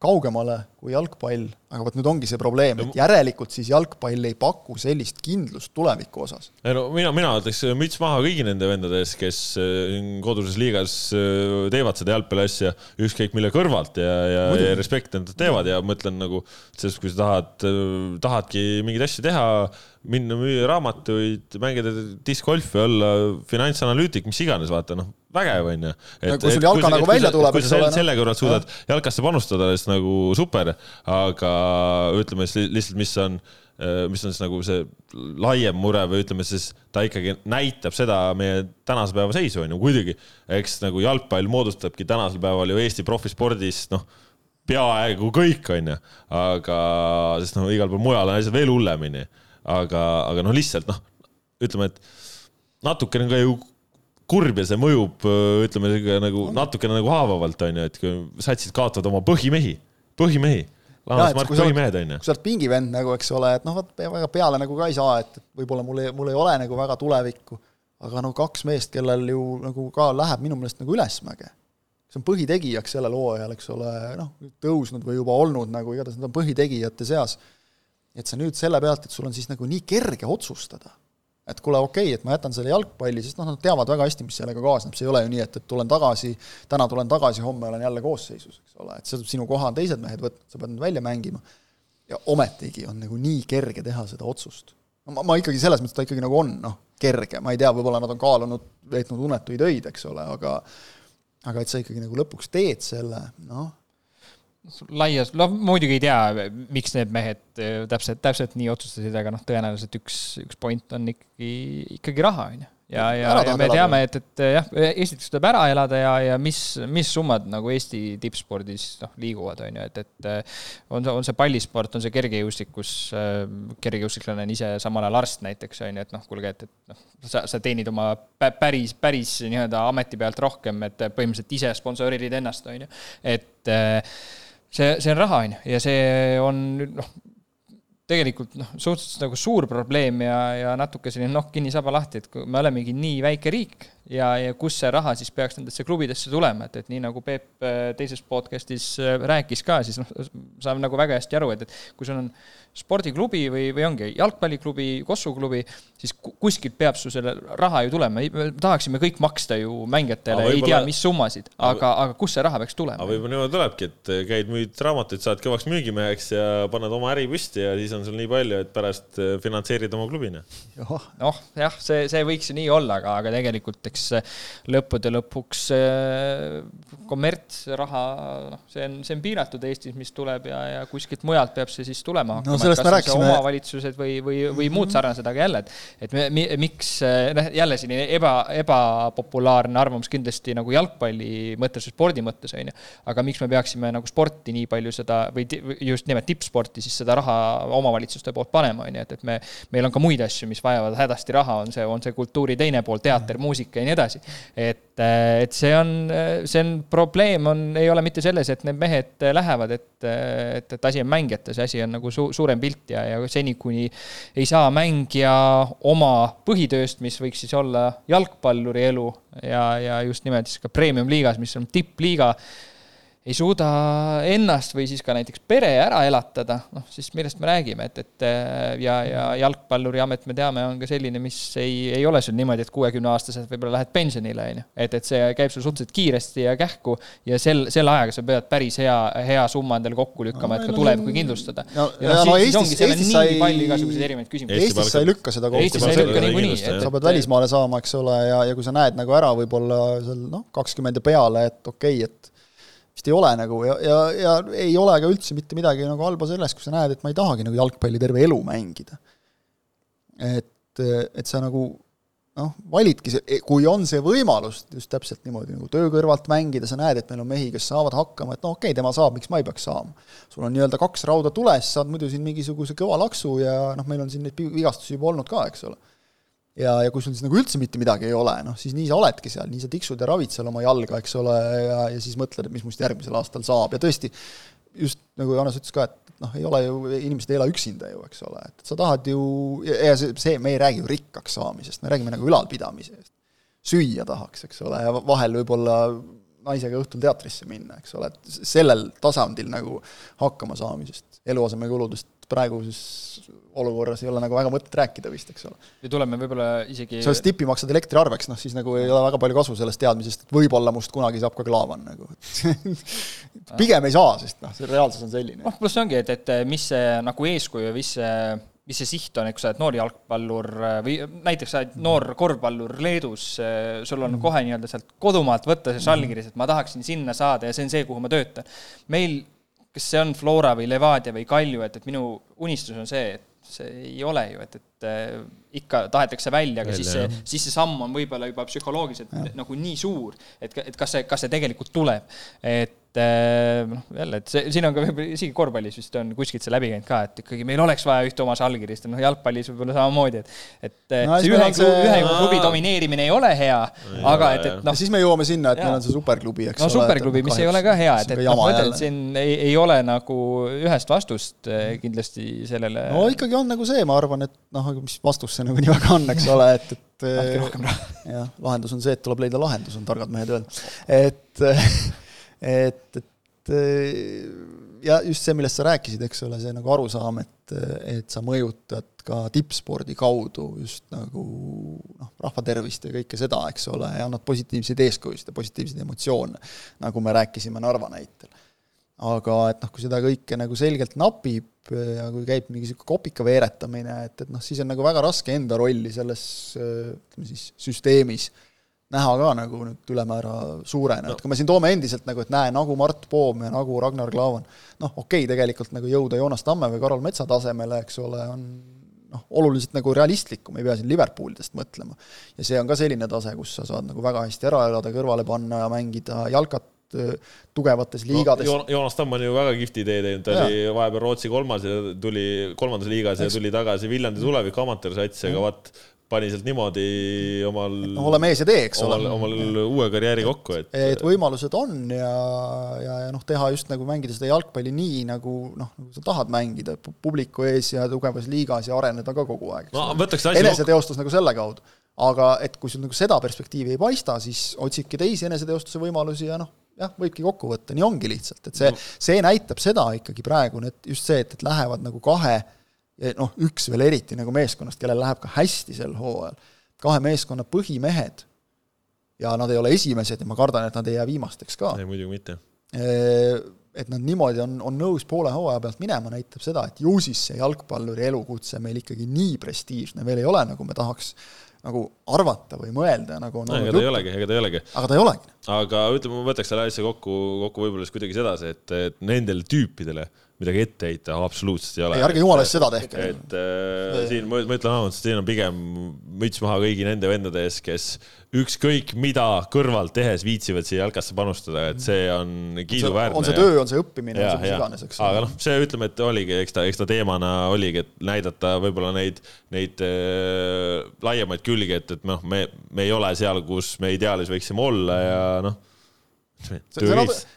kaugemale kui jalgpall, aga vot nüüd ongi see probleem, et järelikult siis jalgpall ei paku sellist kindlust tuleviku osas. ei no mina, mina ütleks müts maha kõigi nende vendade ees, kes äh, koduses liigas äh, teevad seda jalgpalliasja ükskõik mille kõrvalt ja, ja, ja respekt nad teevad ja mõtlen nagu, selles, kui sa tahad, äh, tahadki mingeid asju teha, minna müüa raamatuid, mängida discgolfi, olla finantsanalüütik, mis iganes, vaata noh, vägev on ju. kui sul jalka nagu välja tuleb, eks ole. selle kõrval suudad jalkasse panustada, siis nagu super, aga ütleme siis lihtsalt, mis on, mis on siis nagu see laiem mure või ütleme siis, ta ikkagi näitab seda meie tänase päeva seisu on ju, muidugi, eks nagu jalgpall moodustabki tänasel päeval ju Eesti profispordis noh peaaegu kõik, on ju, aga sest noh, igal pool mujal on asjad veel hullemini aga, aga noh, lihtsalt noh, ütleme, et natukene ka ju kurb ja see mõjub, ütleme nagu natukene nagu haavavalt onju, et kui satsid kaotavad oma põhimehi, põhimehi. Kui sa oled pingivend nagu, eks ole, et noh, vot väga peale nagu ka ei saa, et, võib-olla mul ei, mul ei ole nagu väga tulevikku. aga no kaks meest, kellel ju nagu ka läheb minu meelest nagu ülesmäge. see on põhitegijaks sellel hooajal, eks ole, noh, tõusnud või juba olnud nagu, igatahes nad on põhitegijate seas et sa nüüd selle pealt, et sul on siis nagu nii kerge otsustada, et kuule, okei okay,, et ma jätan selle jalgpalli, sest noh, nad teavad väga hästi, mis sellega kaasneb, see ei ole ju nii, et, et tulen tagasi, täna tulen tagasi, homme olen jälle koosseisus, eks ole, et sinu koha on teised mehed võtnud, sa pead nad välja mängima, ja ometigi on nagu nii kerge teha seda otsust. ma, ma ikkagi selles mõttes, ta ikkagi nagu on, noh, kerge, ma ei tea, võib-olla nad on kaalunud, veetnud unetuid öid, eks ole, aga aga et sa ikkagi nagu lõpuks teed selle, noh, laias, no muidugi ei tea, miks need mehed äh, täpselt, täpselt nii otsustasid, aga noh, tõenäoliselt üks, üks point on ikkagi, ikkagi raha, on ju. ja, ja, ja me teame, et, et jah, esiteks tuleb ära elada ja, ja mis, mis summad nagu Eesti tippspordis noh, liiguvad, on ju, et, et on see, on see pallisport, on see kergejõustikus, kergejõustiklane on ise samal ajal arst näiteks, on ju, et noh, kuulge, et, et noh, sa, sa teenid oma päris, päris nii-öelda ameti pealt rohkem, et põhimõtteliselt ise sponsoreerid ennast, on ju, et see, see on raha, on ju, ja see on noh, tegelikult noh, suhteliselt nagu suur probleem ja, ja natuke selline nokk kinni, saba lahti, et kui me olemegi nii väike riik ja, ja kus see raha siis peaks nendesse klubidesse tulema, et, et nii nagu Peep äh, teises podcast'is äh, rääkis ka, siis noh, saame nagu väga hästi aru, et, et kui sul on spordiklubi või, või ongi jalgpalliklubi, kossuklubi, siis kuskilt peab su selle raha ju tulema, me tahaksime kõik maksta ju mängijatele, ei tea, mis summasid, aga, aga kust see raha peaks tulema? aga võib-olla niimoodi tulebki, et käid, müüd raamatuid, saad kõvaks müügimeheks ja paned oma äri püsti ja siis on sul nii palju, et pärast äh, finantseerid oma klubina. noh, jah, see, see võiks ju nii olla, aga, aga tegelikult eks lõppude lõpuks äh, kommertsraha, noh, see on, see on piiratud Eestis, mis tuleb ja, ja kuskilt mujalt peab see siis tulema hakkama no,, et kas rääkisime... omavalitsused või, või, või muud mhm. sarnased, aga jälle, et et me, mi, miks, noh, jälle selline eba, ebapopulaarne arvamus kindlasti nagu jalgpalli mõttes või spordi mõttes, on ju, aga miks me peaksime nagu sporti nii palju seda või just nimelt tippsporti siis seda raha omavalitsuste poolt panema, on ju, et, et me, meil on ka muid asju, mis vajavad hädasti raha, on see, on see kultuuri teine pool, teater, muusika ja nii edasi. et, et see on, see on, probleem on, ei ole mitte selles, et need mehed lähevad, et, et, et asi on mängijates, asi on nagu su-, suurem pilt ja, ja seni, kuni ei saa mängija oma põhitööst, mis võiks siis olla jalgpalluri elu ja, ja just nimelt siis ka premium-liigas, mis on tippliiga ei suuda ennast või siis ka näiteks pere ära elatada, noh siis millest me räägime, et, et ja, ja jalgpalluri amet, me teame, on ka selline, mis ei, ei ole sul niimoodi, et kuuekümneaastaselt võib-olla lähed pensionile, on ju. et, et see käib sul suhteliselt kiiresti ja kähku ja sel, selle ajaga sa pead päris hea, hea summa endale kokku lükkama no,, et ka no, tulevikku kindlustada. ja, ja, ja no Eestis, Eestis, Eestis sa ei, palju igasuguseid erinevaid küsimusi. Eestis sa ei lükka seda kokku. Sa pead välismaale saama, eks ole, ja, ja kui sa näed nagu ära võib-olla seal noh, kakskümmend ja peale, et okei okay,, et vist ei ole nagu ja, ja, ja ei ole ka üldse mitte midagi nagu halba selles, kui sa näed, et ma ei tahagi nagu jalgpalli terve elu mängida. et, et sa nagu noh, validki kui on see võimalus just täpselt niimoodi nagu töö kõrvalt mängida, sa näed, et meil on mehi, kes saavad hakkama, et no okei okay,, tema saab, miks ma ei peaks saama. sul on nii-öelda kaks rauda tules, saad muidu siin mingisuguse kõva laksu ja noh, meil on siin neid vigastusi juba olnud ka, eks ole ja, ja kui sul siis nagu üldse mitte midagi ei ole, noh siis nii sa oledki seal, nii sa tiksud ja ravid seal oma jalga, eks ole, ja, ja siis mõtled, et mis must järgmisel aastal saab. Ja tõesti, just nagu Joonas ütles ka, et noh, ei ole ju, inimesed ei ela üksinda ju, eks ole, et sa tahad ju, ja see, see, me ei räägi ju rikkaks saamisest, me räägime nagu ülalpidamise eest. süüa tahaks, eks ole, ja vahel võib-olla naisega õhtul teatrisse minna, eks ole, et sellel tasandil nagu hakkama saamisest, eluasemekuludest praeguses olukorras ei ole nagu väga mõtet rääkida vist, eks ole. ja tuleme võib-olla isegi sa tippi maksad elektriarveks, noh siis nagu ei ole väga palju kasu sellest teadmisest, et võib-olla must kunagi saab ka klaavan nagu pigem ei saa, sest noh, see reaalsus on selline. noh, pluss ongi, et, et mis see nagu eeskuju, mis see mis see siht on, eks sa oled noor jalgpallur või näiteks sa oled noor korvpallur Leedus, sul on mm. kohe nii-öelda sealt kodumaalt võtta see Žalgiris, et ma tahaksin sinna saada ja see on see, kuhu ma töötan. meil kas see on Flora või Levadia või Kalju, et, et minu unistus on see, et see ei ole ju, et, et äh, ikka tahetakse välja, aga siis see, siis see samm on võib-olla juba psühholoogiliselt nagu nii suur, et, et kas see, kas see tegelikult tuleb. et Äh, noh, jälle, et see, siin on ka võib-olla isegi korvpallis vist on kuskilt see läbi käinud ka, et ikkagi meil oleks vaja ühte oma allkirjast, noh jalgpallis võib-olla samamoodi, et et äh, no, see ühe, ühe klubi domineerimine ei ole hea, aga et, et noh. siis me jõuame sinna, et ja. meil on see superklubi, eks no, ole. no superklubi, mis ei ole ka hea, et, et noh, ma ütlen, et siin ei, ei ole nagu ühest vastust äh, kindlasti sellele. no ikkagi on nagu see, ma arvan, et noh, mis vastus see nagu nii väga on, eks ole, et, et andke rohkem raha. jah, lahendus on see, et tuleb leida lahendus, on targad mehed öelda. et et, et ja just see, millest sa rääkisid, eks ole, see nagu arusaam, et, et sa mõjutad ka tippspordi kaudu just nagu noh, rahva tervist ja kõike seda, eks ole, ja annad positiivseid eeskujusid ja positiivseid emotsioone, nagu me rääkisime Narva näitel. aga et noh, kui seda kõike nagu selgelt napib ja kui käib mingi niisugune kopika veeretamine, et, et noh, siis on nagu väga raske enda rolli selles ütleme siis süsteemis äh, näha ka nagu nüüd ülemäära suurena no., et kui me siin toome endiselt nagu, et näe, nagu Mart Poom ja nagu Ragnar Klavan, noh, okei okay,, tegelikult nagu jõuda Joonas Tamme või Karol Metsa tasemele, eks ole, on noh, oluliselt nagu realistlikum, ei pea siin Liverpoolidest mõtlema. ja see on ka selline tase, kus sa saad nagu väga hästi ära elada, kõrvale panna ja mängida jalkat tugevates liigades no,. Joonas Tamm on ju väga kihvti idee teinud, ta ja. oli vahepeal Rootsi kolmas ja tuli kolmandas liigas ja tuli tagasi Viljandi tulevik amatöörsats, aga vot pani sealt niimoodi omal no ole mees ja tee, eks ole. omal uue karjääri kokku, et et võimalused on ja, ja, ja noh, teha just nagu mängida seda jalgpalli nii, nagu noh, nagu sa tahad mängida, publiku ees ja tugevas liigas ja areneda ka kogu aeg. no võtaks asja eneseteostus nagu selle kaudu. aga et kui sul nagu seda perspektiivi ei paista, siis otsidki teisi eneseteostuse võimalusi ja noh, jah, võibki kokku võtta, nii ongi lihtsalt, et see no., see näitab seda ikkagi praegu, et just see, et, et lähevad nagu kahe noh, üks veel eriti nagu meeskonnast, kellel läheb ka hästi sel hooajal, kahe meeskonna põhimehed ja nad ei ole esimesed ja ma kardan, et nad ei jää viimasteks ka. ei, muidugi mitte. Et nad niimoodi on, on nõus poole hooaja pealt minema, näitab seda, et ju siis see jalgpalluri elukutse meil ikkagi nii prestiižne veel ei ole, nagu me tahaks nagu arvata või mõelda, nagu on no, ei olegi, ega ta ei olegi. aga ta ei olegi. aga ütleme, ma võtaks selle asja kokku, kokku võib-olla siis kuidagi sedasi, et, et nendele tüüpidele midagi ette heita absoluutselt ei ole. ei, ärge jumala eest seda tehke. et äh, siin ma, ma ütlen ausalt, siin on pigem müts maha kõigi nende vendade ees, kes ükskõik mida kõrvalt tehes viitsivad siia jalkasse panustada, et see on kiiduväärne. on see töö, on see õppimine, on see mis iganes, eks. aga noh, see ütleme, et oligi, eks ta, eks ta teemana oligi, et näidata võib-olla neid, neid äh, laiemaid külgi, et, et noh, me, me ei ole seal, kus me ideaalis võiksime olla ja noh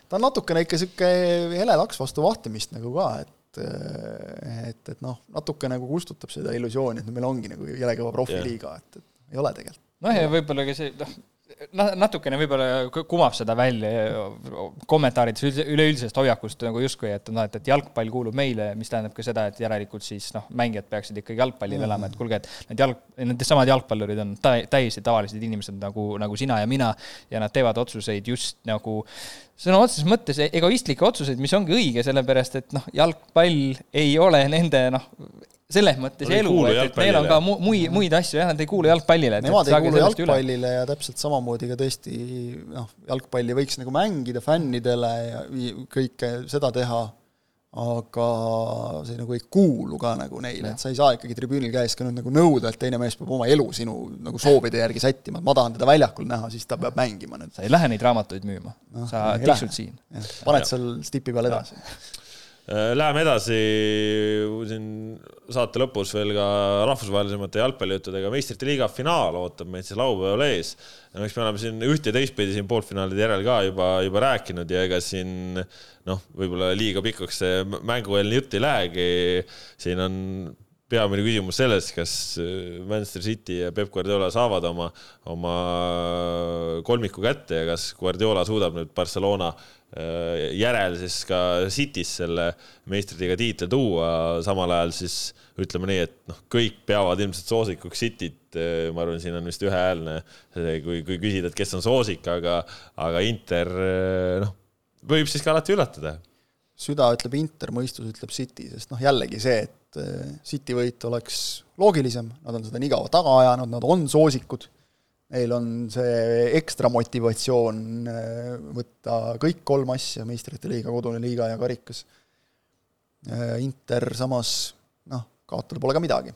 ta on natukene ikka sihuke hele laks vastu vahtimist nagu ka, et et, et noh, natuke nagu kustutab seda illusiooni, et meil ongi nagu jõle kõva profiliiga, et, et ei ole tegelikult. noh, ja võib-olla ka see, noh, natukene võib-olla kumab seda välja kommentaarides üleüldisest hoiakust nagu justkui, et noh, et, et jalgpall kuulub meile, mis tähendab ka seda, et järelikult siis noh, mängijad peaksid ikkagi jalgpallil mm. elama, et kuulge, et need jalg, need samad jalgpallurid on täiesti tavalised inimesed nagu, nagu sina ja mina ja nad teevad otsuseid just nagu sõna otseses mõttes egoistlikke otsuseid, mis ongi õige, sellepärast et noh, jalgpall ei ole nende noh, selles mõttes Oli elu, et, et neil on ka mu, muid, muid asju, jah, nad ei kuulu jalgpallile. Nemad ei kuulu jalgpallile üle. ja täpselt samamoodi ka tõesti noh, jalgpalli võiks nagu mängida fännidele ja kõike seda teha, aga see nagu ei kuulu ka nagu neile, et sa ei saa ikkagi tribüünil käes ka nüüd nagu nõuda, et teine mees peab oma elu sinu nagu soovide järgi sättima, et ma tahan teda väljakul näha, siis ta peab mängima nüüd. sa ei lähe neid raamatuid müüma. No,, sa tiksud siin. paned seal stipi peal edasi läheme edasi siin saate lõpus veel ka rahvusvahelisemate jalgpallijuttudega. meistrite liiga finaal ootab meid siis laupäeval ees. no eks me oleme siin üht ja teistpidi siin poolfinaalide järel ka juba, juba rääkinud ja ega siin noh, võib-olla liiga pikaks see mängueelne jutt ei lähegi. siin on peamine küsimus selles, kas Manchester City ja Peep Guardiola saavad oma, oma kolmiku kätte ja kas Guardiola suudab nüüd Barcelona Äh, järel siis ka City's selle meistritiiga tiitli tuua, samal ajal siis ütleme nii, et noh, kõik peavad ilmselt soosikuks Cityt. Äh, ma arvan, siin on vist ühehäälne, kui, kui küsida, et kes on soosik, aga, aga Inter äh, noh, võib siis ka alati üllatada. süda ütleb Inter, mõistus ütleb City, sest noh, jällegi see, et City võit oleks loogilisem, nad on seda nii kaua taga ajanud, nad on soosikud neil on see ekstra motivatsioon äh, võtta kõik kolm asja, meistrite liiga, kodune liiga ja karikas. Äh, Inter samas noh, kaotada pole ka midagi.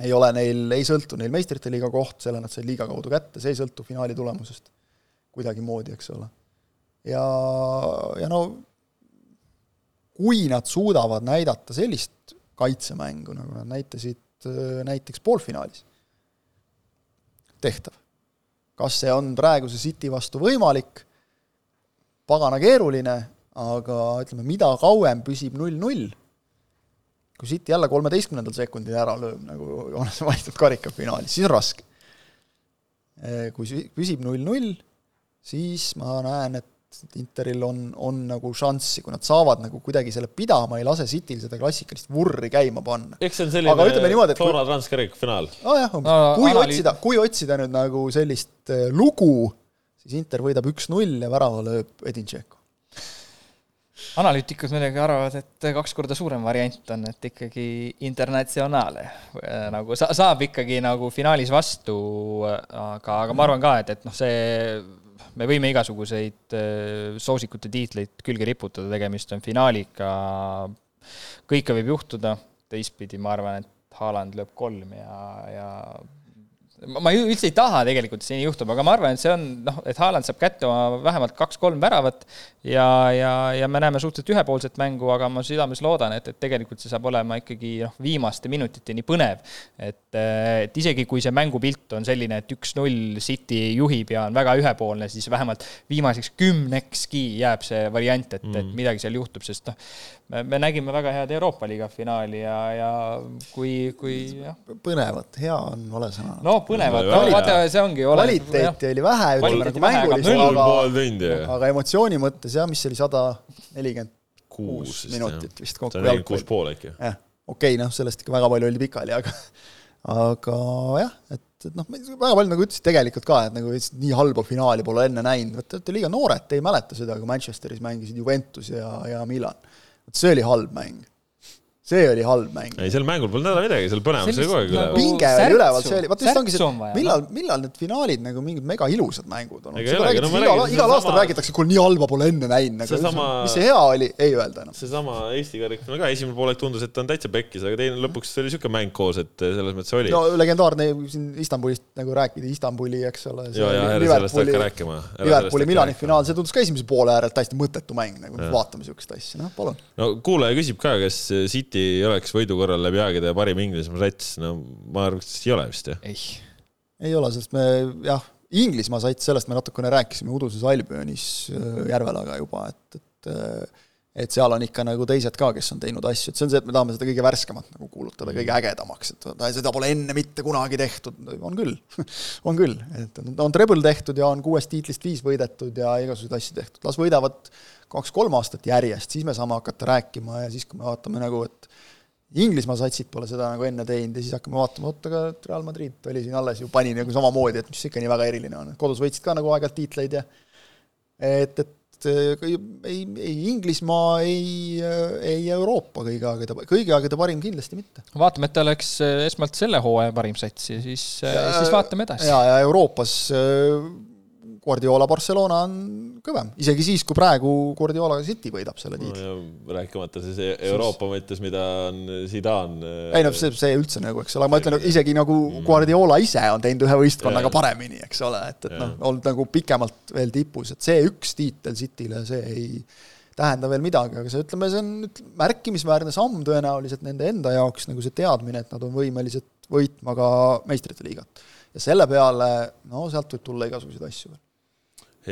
ei ole neil, ei sõltu neil meistrite liiga koht, selle nad said liiga kaudu kätte, see ei sõltu finaali tulemusest kuidagimoodi, eks ole. ja, ja no kui nad suudavad näidata sellist kaitsemängu, nagu nad näitasid äh, näiteks poolfinaalis, tehtav kas see on praeguse City vastu võimalik, pagana keeruline, aga ütleme, mida kauem püsib null-null, kui City jälle kolmeteistkümnendal sekundil ära lööb, nagu Joonas mainitud karikafinaalis, siis on raske. Kui püsib null-null, siis ma näen, et et Interil on, on nagu šanssi, kui nad saavad nagu kuidagi selle pidama, ei lase Cityl seda klassikalist vurri käima panna. eks see on selline niimoodi, Flora kui... transferik finaal. nojah, umbes no,, kui analüüs... otsida, kui otsida nüüd nagu sellist äh, lugu, siis Inter võidab üks-null ja värava lööb Edin Dzeko analüütikud muidugi arvavad, et kaks korda suurem variant on, et ikkagi internatsionaale äh, nagu sa, saab ikkagi nagu finaalis vastu, aga, aga ma arvan ka, et, et noh, see me võime igasuguseid äh, soosikute tiitleid külge riputada, tegemist on finaaliga, kõike võib juhtuda, teistpidi ma arvan, et Haaland lööb kolm ja, ja ma üldse ei taha tegelikult, et see nii juhtub, aga ma arvan, et see on noh, et Haaland saab kätte oma vähemalt kaks-kolm väravat ja, ja, ja me näeme suhteliselt ühepoolset mängu, aga ma südames loodan, et, et tegelikult see saab olema ikkagi noh, viimaste minutiteni põnev. et, et isegi kui see mängupilt on selline, et üks-null City juhib ja on väga ühepoolne, siis vähemalt viimaseks kümnekski jääb see variant, et mm., et midagi seal juhtub, sest noh, me, me nägime väga head Euroopa liiga finaali ja, ja kui, kui jah. põnevat, hea on vale sõna. no põnevat, no vaata, see ongi. kvaliteeti oli vähe, ütleme nagu mängulist, aga, aga emotsiooni mõttes jah, mis see oli, sada nelikümmend kuus minutit vist kokku. sada nelikümmend kuus pool äkki. jah, okei okay,, noh, sellest ikka väga palju oli pikali, aga aga jah, et, et noh, väga palju nagu ütlesid tegelikult ka, et nagu nii halba finaali pole enne näinud, vot te olete liiga noored, te ei mäleta seda, kui Manchesteris mängisid Juventus ja, ja Milan. Vot see oli halb mäng see oli halb mäng. ei, sel mängul polnud häda midagi, seal põnevus oli kogu aeg üleval. pinge oli üleval, see oli, vot just ongi see, millal, millal need finaalid nagu mingid mega ilusad mängud on. No, igal, igal aastal sama... räägitakse, kuule nii halba pole enne näinud nagu,. Sama... mis see hea oli, ei öelda enam. seesama Eesti karikal ka esimene poolek tundus, et ta on täitsa pekkis, aga teine lõpuks oli niisugune mäng koos, et selles mõttes oli. no legendaarne siin Istanbulist nagu rääkida, Istanbuli, eks ole. ja, ja ära sellest hakka rääkima. Liverpooli Milani finaal, see tundus ka esimese poole äärelt täiesti mõttetu mäng, nagu vaatame niisugust asja, noh palun. no kuulaja küsib ka, kas City oleks võidu korral läbi aegade parim Inglismaa sats, no ma arvan, et ei ole vist jah. ei, ei ole, sest me jah, Inglismaa sats, sellest me natukene rääkisime uduses Albionis äh, Järvelaga juba, et, et äh, et seal on ikka nagu teised ka, kes on teinud asju, et see on see, et me tahame seda kõige värskemat nagu kuulutada kõige ägedamaks, et seda pole enne mitte kunagi tehtud, on küll on küll, et on treble tehtud ja on kuuest tiitlist viis võidetud ja igasuguseid asju tehtud, las võidavad kaks-kolm aastat järjest, siis me saame hakata rääkima ja siis, kui me vaatame nagu, et Inglismaa satsid pole seda nagu enne teinud ja siis hakkame vaatama, oot, aga Real Madrid oli siin alles ju, pani nagu samamoodi, et mis ikka nii väga eriline on, kodus võitsid ka nagu aeg-ajalt tiitleid ja et, et ei, ei Inglismaa, ei, ei Euroopa kõige aegade, kõigi aegade parim kindlasti mitte. vaatame, et ta oleks esmalt selle hooaja parim sats ja siis, siis vaatame edasi. ja, ja Euroopas Guardiola Barcelona on kõvem, isegi siis, kui praegu Guardiola City võidab selle tiitli no,. rääkimata siis Euroopa mõttes, mida on Zidane. ei no see, see üldse nagu, eks ole, ma ütlen, isegi nagu mm. Guardiola ise on teinud ühe võistkonnaga paremini, eks ole, et, et noh, olnud nagu pikemalt veel tipus, et see üks tiitel Cityle, see ei tähenda veel midagi, aga see, ütleme, see on märkimisväärne samm tõenäoliselt nende enda jaoks, nagu see teadmine, et nad on võimelised võitma ka meistrite liigat. ja selle peale, no sealt võib tulla igasuguseid asju veel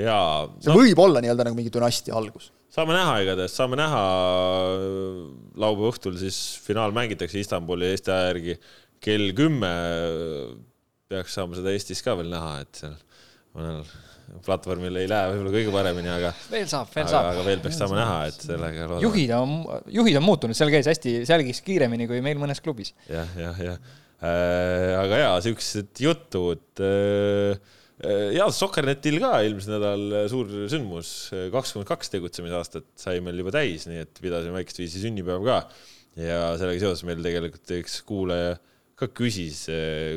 jaa. see no, võib olla nii-öelda nagu mingi dünastia algus. saame näha igatahes, saame näha. laupäeva õhtul siis finaal mängitakse Istanbuli Eesti aja järgi kell kümme. peaks saama seda Eestis ka veel näha, et seal mõnel platvormil ei lähe võib-olla kõige paremini, aga. veel saab, veel aga, saab. aga veel peaks saama näha, et sellega. juhid on, juhid on muutunud, seal käis hästi, seal käis kiiremini kui meil mõnes klubis ja,. jah, jah, jah äh,. aga jaa, siuksed jutud äh, Äh, ja Soccernetil ka eelmisel nädal äh, suur sündmus, äh, kakskümmend kaks tegutsemisaastat sai meil juba täis, nii et pidasime väikest viisi sünnipäeva ka. ja sellega seoses meil tegelikult üks kuulaja ka küsis,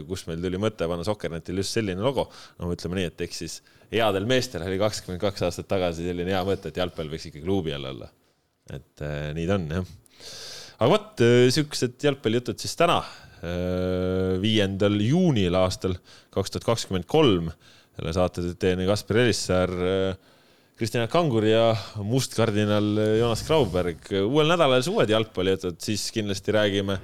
kust meil tuli mõte panna Soccernetil just selline logo. no ütleme nii, et eks siis headel meestel oli kakskümmend kaks aastat tagasi selline hea mõte, et jalgpall võiks ikka klubi all olla. et äh, nii ta on jah. aga vot siuksed jalgpallijutud siis täna Äh, viiendal juunil aastal kaks tuhat kakskümmend kolm. Selle saate teen Kaspar Elissaar, äh, Kristjan Kangur ja mustkardinal Joonas Grauberg. uuel nädalal siis uued jalgpallijutud, siis kindlasti räägime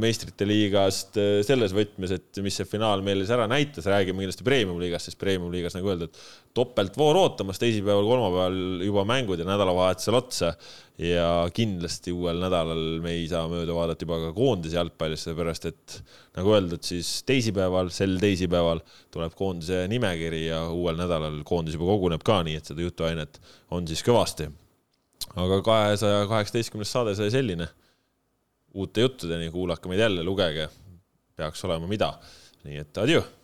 meistrite liigast äh, selles võtmes, et mis see finaal meile siis ära näitas, räägime kindlasti premium-liigast, sest premium-liigas nagu öeldud, topeltvoor ootamas, teisipäeval, kolmapäeval juba mängud ja nädalavahetusel otsa ja kindlasti uuel nädalal me ei saa mööda vaadata juba ka koondise jalgpallist, sellepärast et nagu öeldud, siis teisipäeval, sel teisipäeval tuleb koondise nimekiri ja uuel nädalal koondis juba koguneb ka, nii et seda jutuainet on siis kõvasti. aga kahesaja kaheksateistkümnes saade sai selline. uute juttudeni kuulake meid jälle, lugege, peaks olema mida. nii et adjöö